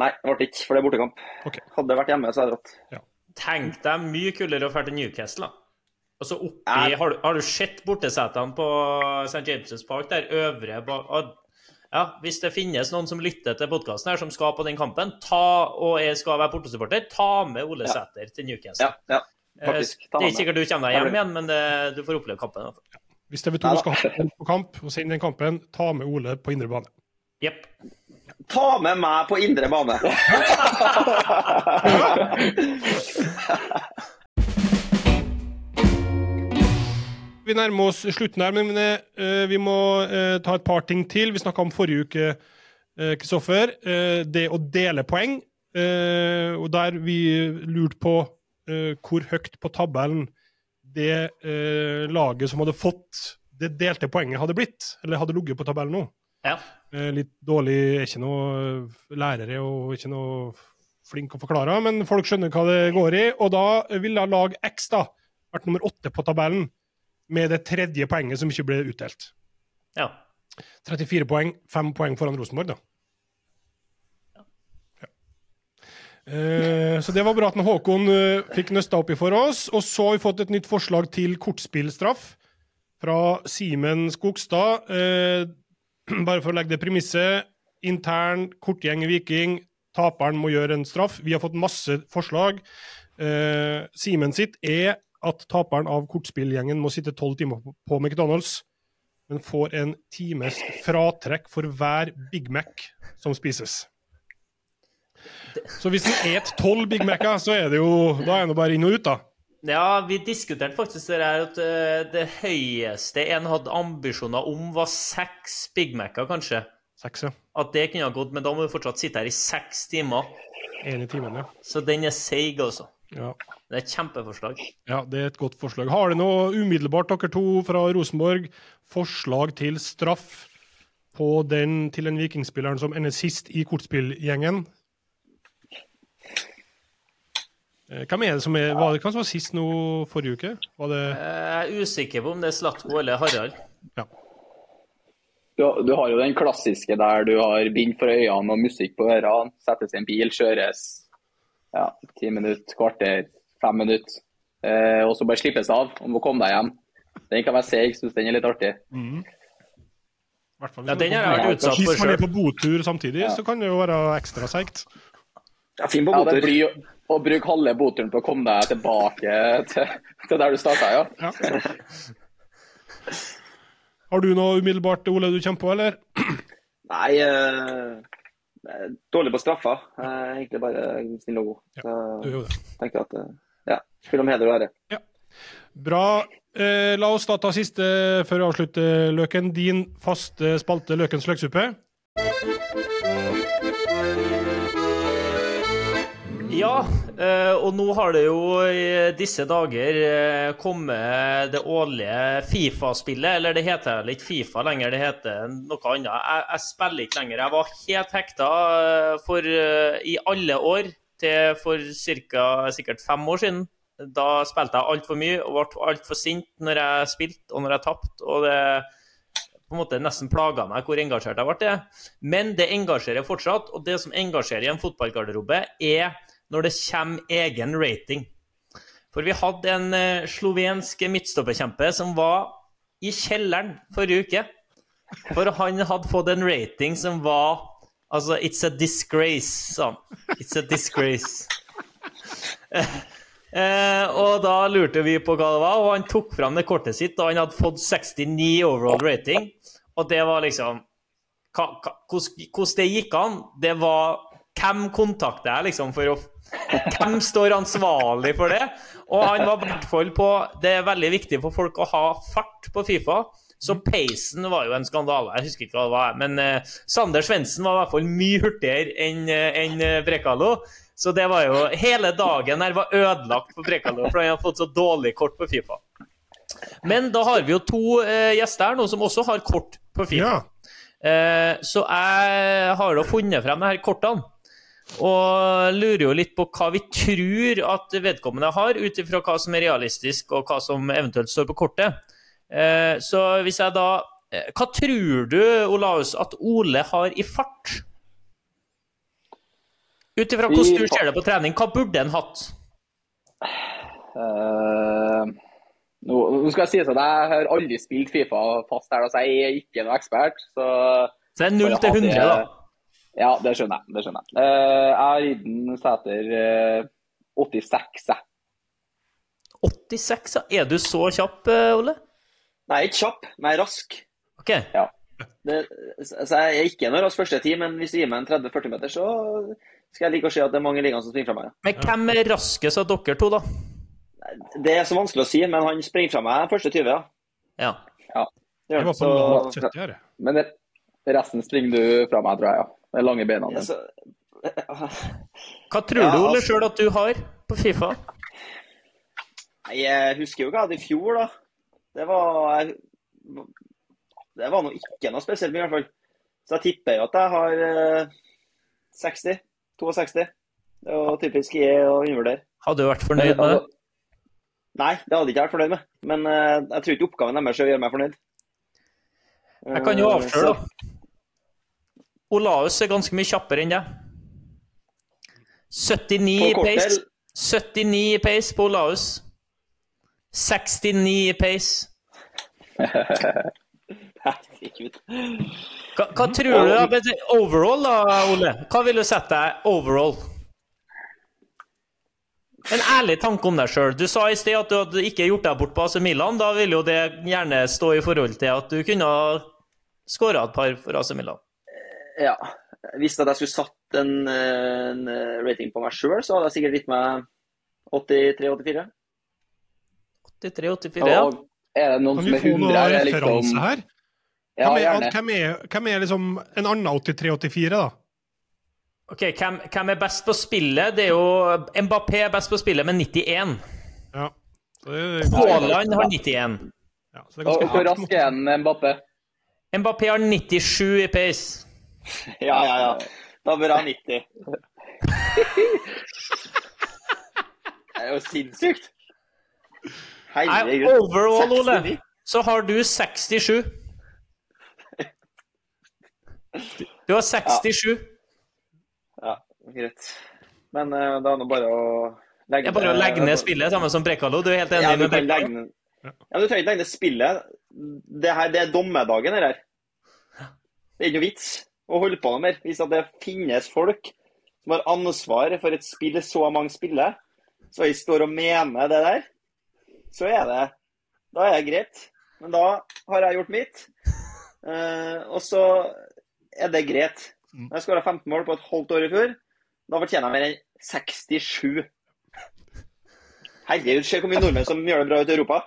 Nei, det ble ikke, for det er bortekamp. Okay. Hadde det vært hjemme, så hadde jeg dratt. Tenk deg mye kulere å dra til Newcastle, Altså oppi Nei. Har du, har du sett bortesetene på St. James' Park, der øvre bak Ja, hvis det finnes noen som lytter til podkasten her, som skal på den kampen, ta, og jeg skal være bortesupporter, ta med Ole Ja. Sæter til Newcastle. Ja, ja. Eh, faktisk. Det er ikke sikkert du kommer deg hjem igjen, men det, du får oppleve kampen. i hvert fall. Hvis TV2 skal ha en på kamp og sende den kampen, ta med Ole på indre bane. Jepp. Ta med meg på indre bane! [LAUGHS] Vi nærmer oss slutten her, men eh, vi må eh, ta et par ting til. Vi snakka om forrige uke, eh, Kristoffer. det å dele poeng. og der vi lurte på hvor høyt på tabellen det laget som hadde fått det delte poenget, hadde blitt. Eller hadde ligget på tabellen nå. Ja. Eh, litt dårlig, er ikke noe eh, lærere og ikke noe flink å forklare, men folk skjønner hva det går i. Og da ville lag X da vært nummer åtte på tabellen med det tredje poenget som ikke ble utdelt. ja. 34 poeng, 5 poeng foran Rosenborg, da. Ja. Eh, så det var bra at Håkon fikk nøsta oppi for oss. Og så har vi fått et nytt forslag til kortspillstraff fra Simen Skogstad. Eh, [CLEARS THROAT] bare for å legge det premisset. Intern kortgjeng Viking. Taperen må gjøre en straff. Vi har fått masse forslag. Eh, Simen sitt er at taperen av kortspillgjengen må sitte tolv timer på- McDonald's, men får en times fratrekk for hver Big Mac som spises. Så hvis en et tolv Big Mac-er, så er det jo Da er det bare inn og ut, da. Ja, vi diskuterte faktisk det der at eh, det høyeste en hadde ambisjoner om, var seks Big Mac-er, kanskje. Seks, ja. At det kunne ha gått, men da må vi fortsatt sitte her i seks timer. En i timen, ja. Så den er seig, altså. ja. Det er et kjempeforslag. Ja, det er et godt forslag. Har dere noe umiddelbart, dere to fra Rosenborg, forslag til straff på den til den vikingspilleren som ender sist i kortspillgjengen? Eh, Hvem er det som er Var det hvem som var sist nå forrige uke? Var det Jeg er usikker på om det er Slatko eller Harald. Du, du har jo den klassiske der du har bind for øynene og musikk på ørene, settes i en bil, kjøres ja, ti minutter, kvarter, fem minutter, eh, og så bare slippes av og må komme deg hjem. Den kan være seig, syns den er litt artig. Mm. fall Ja, den har jeg er vært på- utsatt for Hvis man er på botur samtidig, Ja. så kan det jo være ekstra seigt. Ja, fin på Ja, å bruke halve boturen på å komme deg tilbake til, til der du starta, ja. Ja. Har du noe umiddelbart, Ole, du kommer på, eller? Nei, eh, dårlig på straffa. Jeg er egentlig bare snill og god. Ja, Du er jo det. jeg tenker at eh, ja, spill om heder og ære. Bra. Eh, la oss da ta siste før vi avslutter, Løken. Din faste spalte Løkens løksuppe. Ja, eh, og nå har det jo i disse dager eh, kommet det årlige Fifa-spillet. Eller det heter vel ikke Fifa lenger, det heter noe annet. Jeg, jeg spiller ikke lenger. Jeg var helt hekta eh, for, i alle år til for cirka, sikkert fem år siden. Da spilte jeg altfor mye og ble altfor sint når jeg spilte og når jeg tapte. Og det på en måte nesten plaga meg hvor engasjert jeg ble. Men det engasjerer fortsatt, og det som engasjerer i en fotballgarderobe, er når det kommer egen rating. For vi hadde en eh, slovensk midtstopperkjempe som var i kjelleren forrige uke. For han hadde fått en rating som var Altså, it's a disgrace, sa han. It's a disgrace. [LAUGHS] Eh, og da lurte vi på hva det var, og han tok fram det kortet sitt, og han hadde fått 69 overall rating. Og det var liksom hvordan, det gikk an, det var Hvem kontakter jeg liksom for å Hvem står ansvarlig for det? Og han var i hvert fall på Det er veldig viktig for folk å ha fart på Fifa. Så peisen var jo en skandale. Jeg husker ikke hva det var. Men uh, Sander Svendsen var i hvert fall mye hurtigere enn uh, en, eh, Brekalo. Så det var jo Hele dagen her var ødelagt for Brekalo, for han hadde fått så dårlig kort på Fifa. Men da har vi jo to eh, gjester her nå som også har kort på fire. Ja. Eh, så jeg har da funnet frem de her kortene. Og lurer jo litt på hva vi tror at vedkommende har, ut ifra hva som er realistisk, og hva som eventuelt står på kortet. Eh, så hvis jeg da eh, Hva tror du, Olaus, at Ole har i fart? Ut ifra hvordan du ser det på trening, hva burde han hatt? Eh, nå, skal jeg si at jeg har aldri spilt Fifa fast her, så jeg er ikke noe ekspert. Så Så det er 0 til 100, da. Ja, det skjønner jeg. det skjønner Jeg Eh, Jeg har gitt den Sæter eh, 86, jeg. 86, ja. Er du så kjapp, eh, Ole? Nei, ikke kjapp, men rask. OK. Det, så jeg er ikke noe rask første tid, men hvis du gir meg en 30-40 meter, så skal jeg like å se at det er mange i ligaen som springer fra meg. Men hvem er raskest av dere to, da? Det er så vanskelig å si, men han springer fra meg første 20, ja. Ja. Det Jeg var på Så, 70 her. Men resten springer du fra meg, tror jeg. ja. Med lange beina ja, så, Hva tror Ja, du, Ole, altså- sjøl at du har på Fifa? Jeg husker jo hva jeg hadde i fjor, da. Det var Det var nå ikke noe spesielt mye, i hvert fall. Så jeg tipper jo at jeg har eh, 60. 62. Det er jo typisk jeg å undervurdere. Hadde du vært fornøyd med det? Nei, det hadde jeg ikke vært fornøyd med. Men eh, jeg tror ikke oppgaven deres er å gjøre meg fornøyd. Jeg kan jo Eh, avsløre, da. Olaus er ganske mye kjappere enn deg. 79 i pace. 79 i pace på Olaus. 69 i pace. [LAUGHS] Hva, hva tror du da? Overall, da, Ole? Hva vil du sette deg overall? En ærlig tanke om deg sjøl. Du sa i sted at du hadde ikke gjort deg bort på AC Milan. Da vil jo det gjerne stå i forhold til at du kunne ha skåra et par for AC Milan. Ja. Hvis jeg skulle satt en, eh, en rating på meg sjøl, så hadde jeg sikkert gitt meg 83-84. 83-84, ja. Er det noen Kan som vi er få 100 noe her? er referanse Liksom, her? ja, Hvem er, hvem er, hvem er liksom en annen 83-84, da? Ok, hvem, hvem er best på spillet? Det er jo Mbappé er best på spillet med 91. Ja. Haaland har 91. Ja, så det er Og hvor rask er han, Mbappé? Mbappé har 97 i pace. [LAUGHS] Ja, ja, ja. Da bør han ha 90. [LAUGHS] Det er jo sinnssykt. Herregud. overall, Ole, så har du 67. Du har 67. Ja, greit. Men uh, da er det bare å legge Det er bare å legge ned spillet, samme som Brekalo. Du er helt enig ja, med Brekalo? ned Ja, du trenger ikke legge ned spillet. Det her, det er dommedagen, det her. Det er ikke noe vits å holde på noe mer. Hvis det finnes folk som har ansvar for et spill så mange spiller, så jeg står og mener det der, så er det Da er det greit. Men da har jeg gjort mitt. Uh, og så er det greit. Når jeg skåra 15 mål på et halvt år i fjor, da fortjener jeg mer enn 67. Herregud, se hvor mye nordmenn som gjør det bra ute i Europa.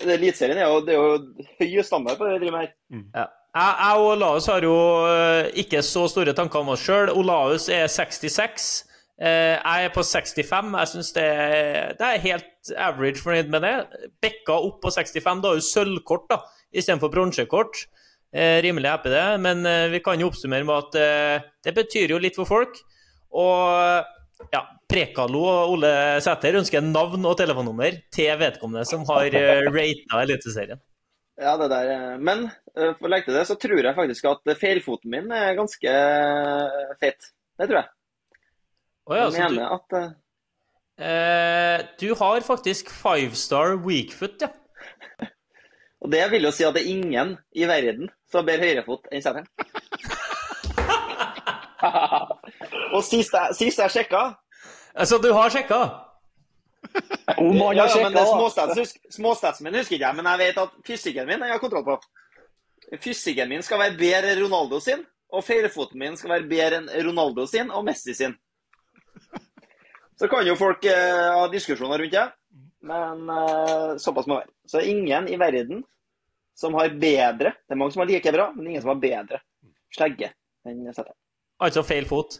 Det Eliteserien er jo, det er jo høy standard på det vi driver med her. Ja. Jeg, jeg og Olaus har jo øh, ikke så store tanker om oss sjøl. Olaus er 66. Eh, Jeg er på 65. Jeg syns det, det er helt average fornøyd med det. Bekka opp på 65. Da har du sølvkort da, istedenfor bronsekort. Eh, Rimelig happy det. Men eh, vi kan jo oppsummere med at eh, det betyr jo litt for folk. Og ja, Prekalo og Ole Sæter ønsker navn og telefonnummer til vedkommende som har uh, rata Eliteserien. Ja, det der. eh, Men eh, for å legge til det, så tror jeg faktisk at feilfoten min er ganske eh, feit. Det tror jeg. Oh, ja, Jeg så du, at eh, Eh, du har faktisk five star weakfoot, ja. [LAUGHS] Og det vil jo si at det er ingen i verden som har bedre høyrefot enn Sæteren. Og sist jeg, sist jeg sjekka Altså, du har sjekka? Om han har det sjekka, da. småstats, min husker ikke jeg, men jeg vet at fysikken min jeg har kontroll på. Fysikken min skal være bedre enn Ronaldo sin, og feilfoten min skal være bedre enn Ronaldo sin og Messi sin. Så kan jo folk eh, ha diskusjoner rundt det, men eh, såpass må være. Så ingen i verden som har bedre Det er mange som har like bra, men ingen som har bedre slegge enn Sæteren. Altså feil fot.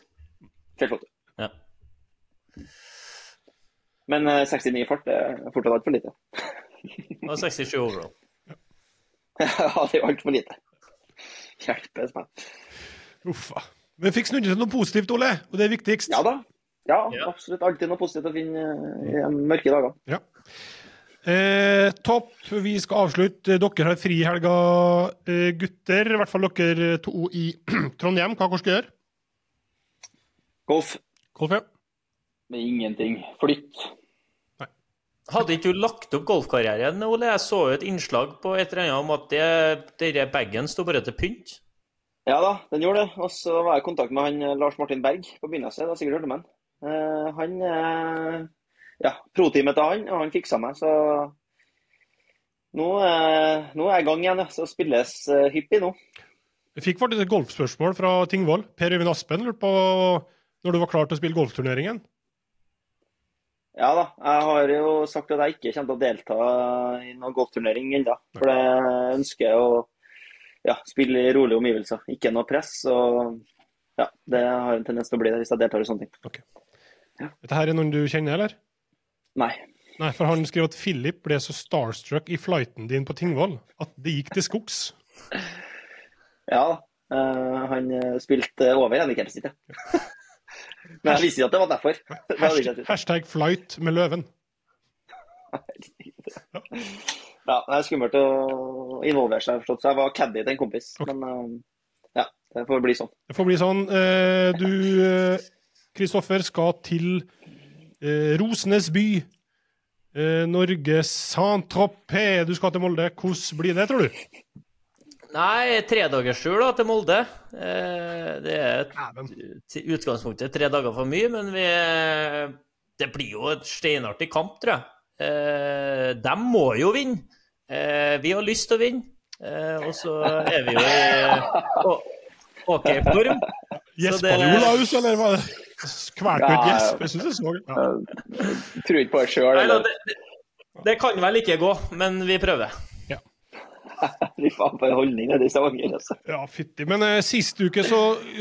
Feilfot. Ja. Men eh, 69 i fart er fortsatt altfor lite. Og 67 overall. [LAUGHS] ja, det er altfor lite. Hjelpes meg. Uffa. Men fikk snudd til noe positivt, Ole, og det er viktigst. Ja da. Ja, Ja. absolutt. Alltid noe positivt å finne eh, i de mørke dagene. Ja. Eh, topp. Vi skal avslutte. Dere har fri i helga, eh, gutter. I hvert fall dere to i [CLEARS THROAT] Trondheim. Hva dere skal gjøre? Golf. Golf, ja. Med ingenting. Flytt. Nei. Hadde ikke du lagt opp golfkarrieren, Ole? Jeg så jo et innslag på et eller annet om at det, denne bagen sto bare til pynt. Ja da, den gjorde det. Og så var jeg i kontakt med han eh, Lars Martin Berg på begynnelsen. Da sikkert hørte man. Eh, han uh, Ja, pro-teamet til han, og han fiksa meg, så nå, uh, nå er jeg i gang igjen. Så spilles hyppig nå. Jeg fikk faktisk et golfspørsmål fra Tingvoll. Per Øyvind Aspen lurte på når du var klar til å spille golfturneringen. Ja da, jeg har jo sagt at jeg ikke kommer til å delta i noen golfturnering ennå. For jeg ønsker å ja, spille i rolige omgivelser, ikke noe press. Og ja, det har en tendens til å bli det hvis jeg deltar i sånne ting. Dette her er noen du kjenner, eller? Nei. Nei, for han skriver at Philip ble så starstruck i flighten din på Tingvoll at det gikk til skogs. Ja eh, han spilte over handikapsnittet. Men jeg visste ikke at det var derfor. Hashtag, hashtag flight med løven. [LAUGHS] Ja, det er skummelt å involvere seg, forstått. Så jeg var caddy til en kompis. Okay. Men eh, ja, det får bli sånn. Det får bli sånn. Eh, du, eh, Kristoffer, skal til Rosenes by. Norge Saint-Tropez. Du skal til Molde. Hvordan blir det, tror du? Nei, tredagerstur da, til Molde. Eh, det er til utgangspunktet tre dager for mye, men vi Det blir jo et steinartig kamp, tror jeg. Eh, de må jo vinne. Eh, vi har lyst til å vinne. Eh, og så er vi jo i OK form. Gjespa det- du, Olaus, eller var det kvelte ut gjesp? Jeg syns det så ja. Tror ikke på det sjøl. Nei, da, det, det, det kan vel ikke gå, men vi prøver. Fy faen, for en holdning nede i Stavanger, altså. ja, fytti. Men eh, sist uke så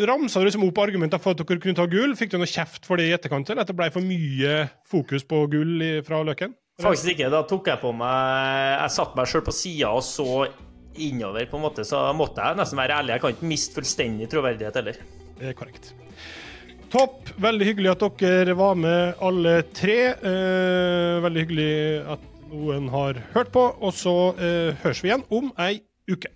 ramsa du liksom opp argumenter for at dere kunne ta gull. Fikk du noe kjeft for det i etterkant, eller at det ble for mye fokus på gull i, fra Løken? Faktisk ikke. Da tok jeg på meg Jeg satte meg sjøl på sida og så innover, på en måte, så måtte jeg nesten være ærlig. Jeg kan ikke miste fullstendig troverdighet heller. Det er korrekt. Topp. Veldig hyggelig at dere var med, alle tre. Eh, veldig hyggelig at noen har hørt på. Og så eh, høres vi igjen om ei uke.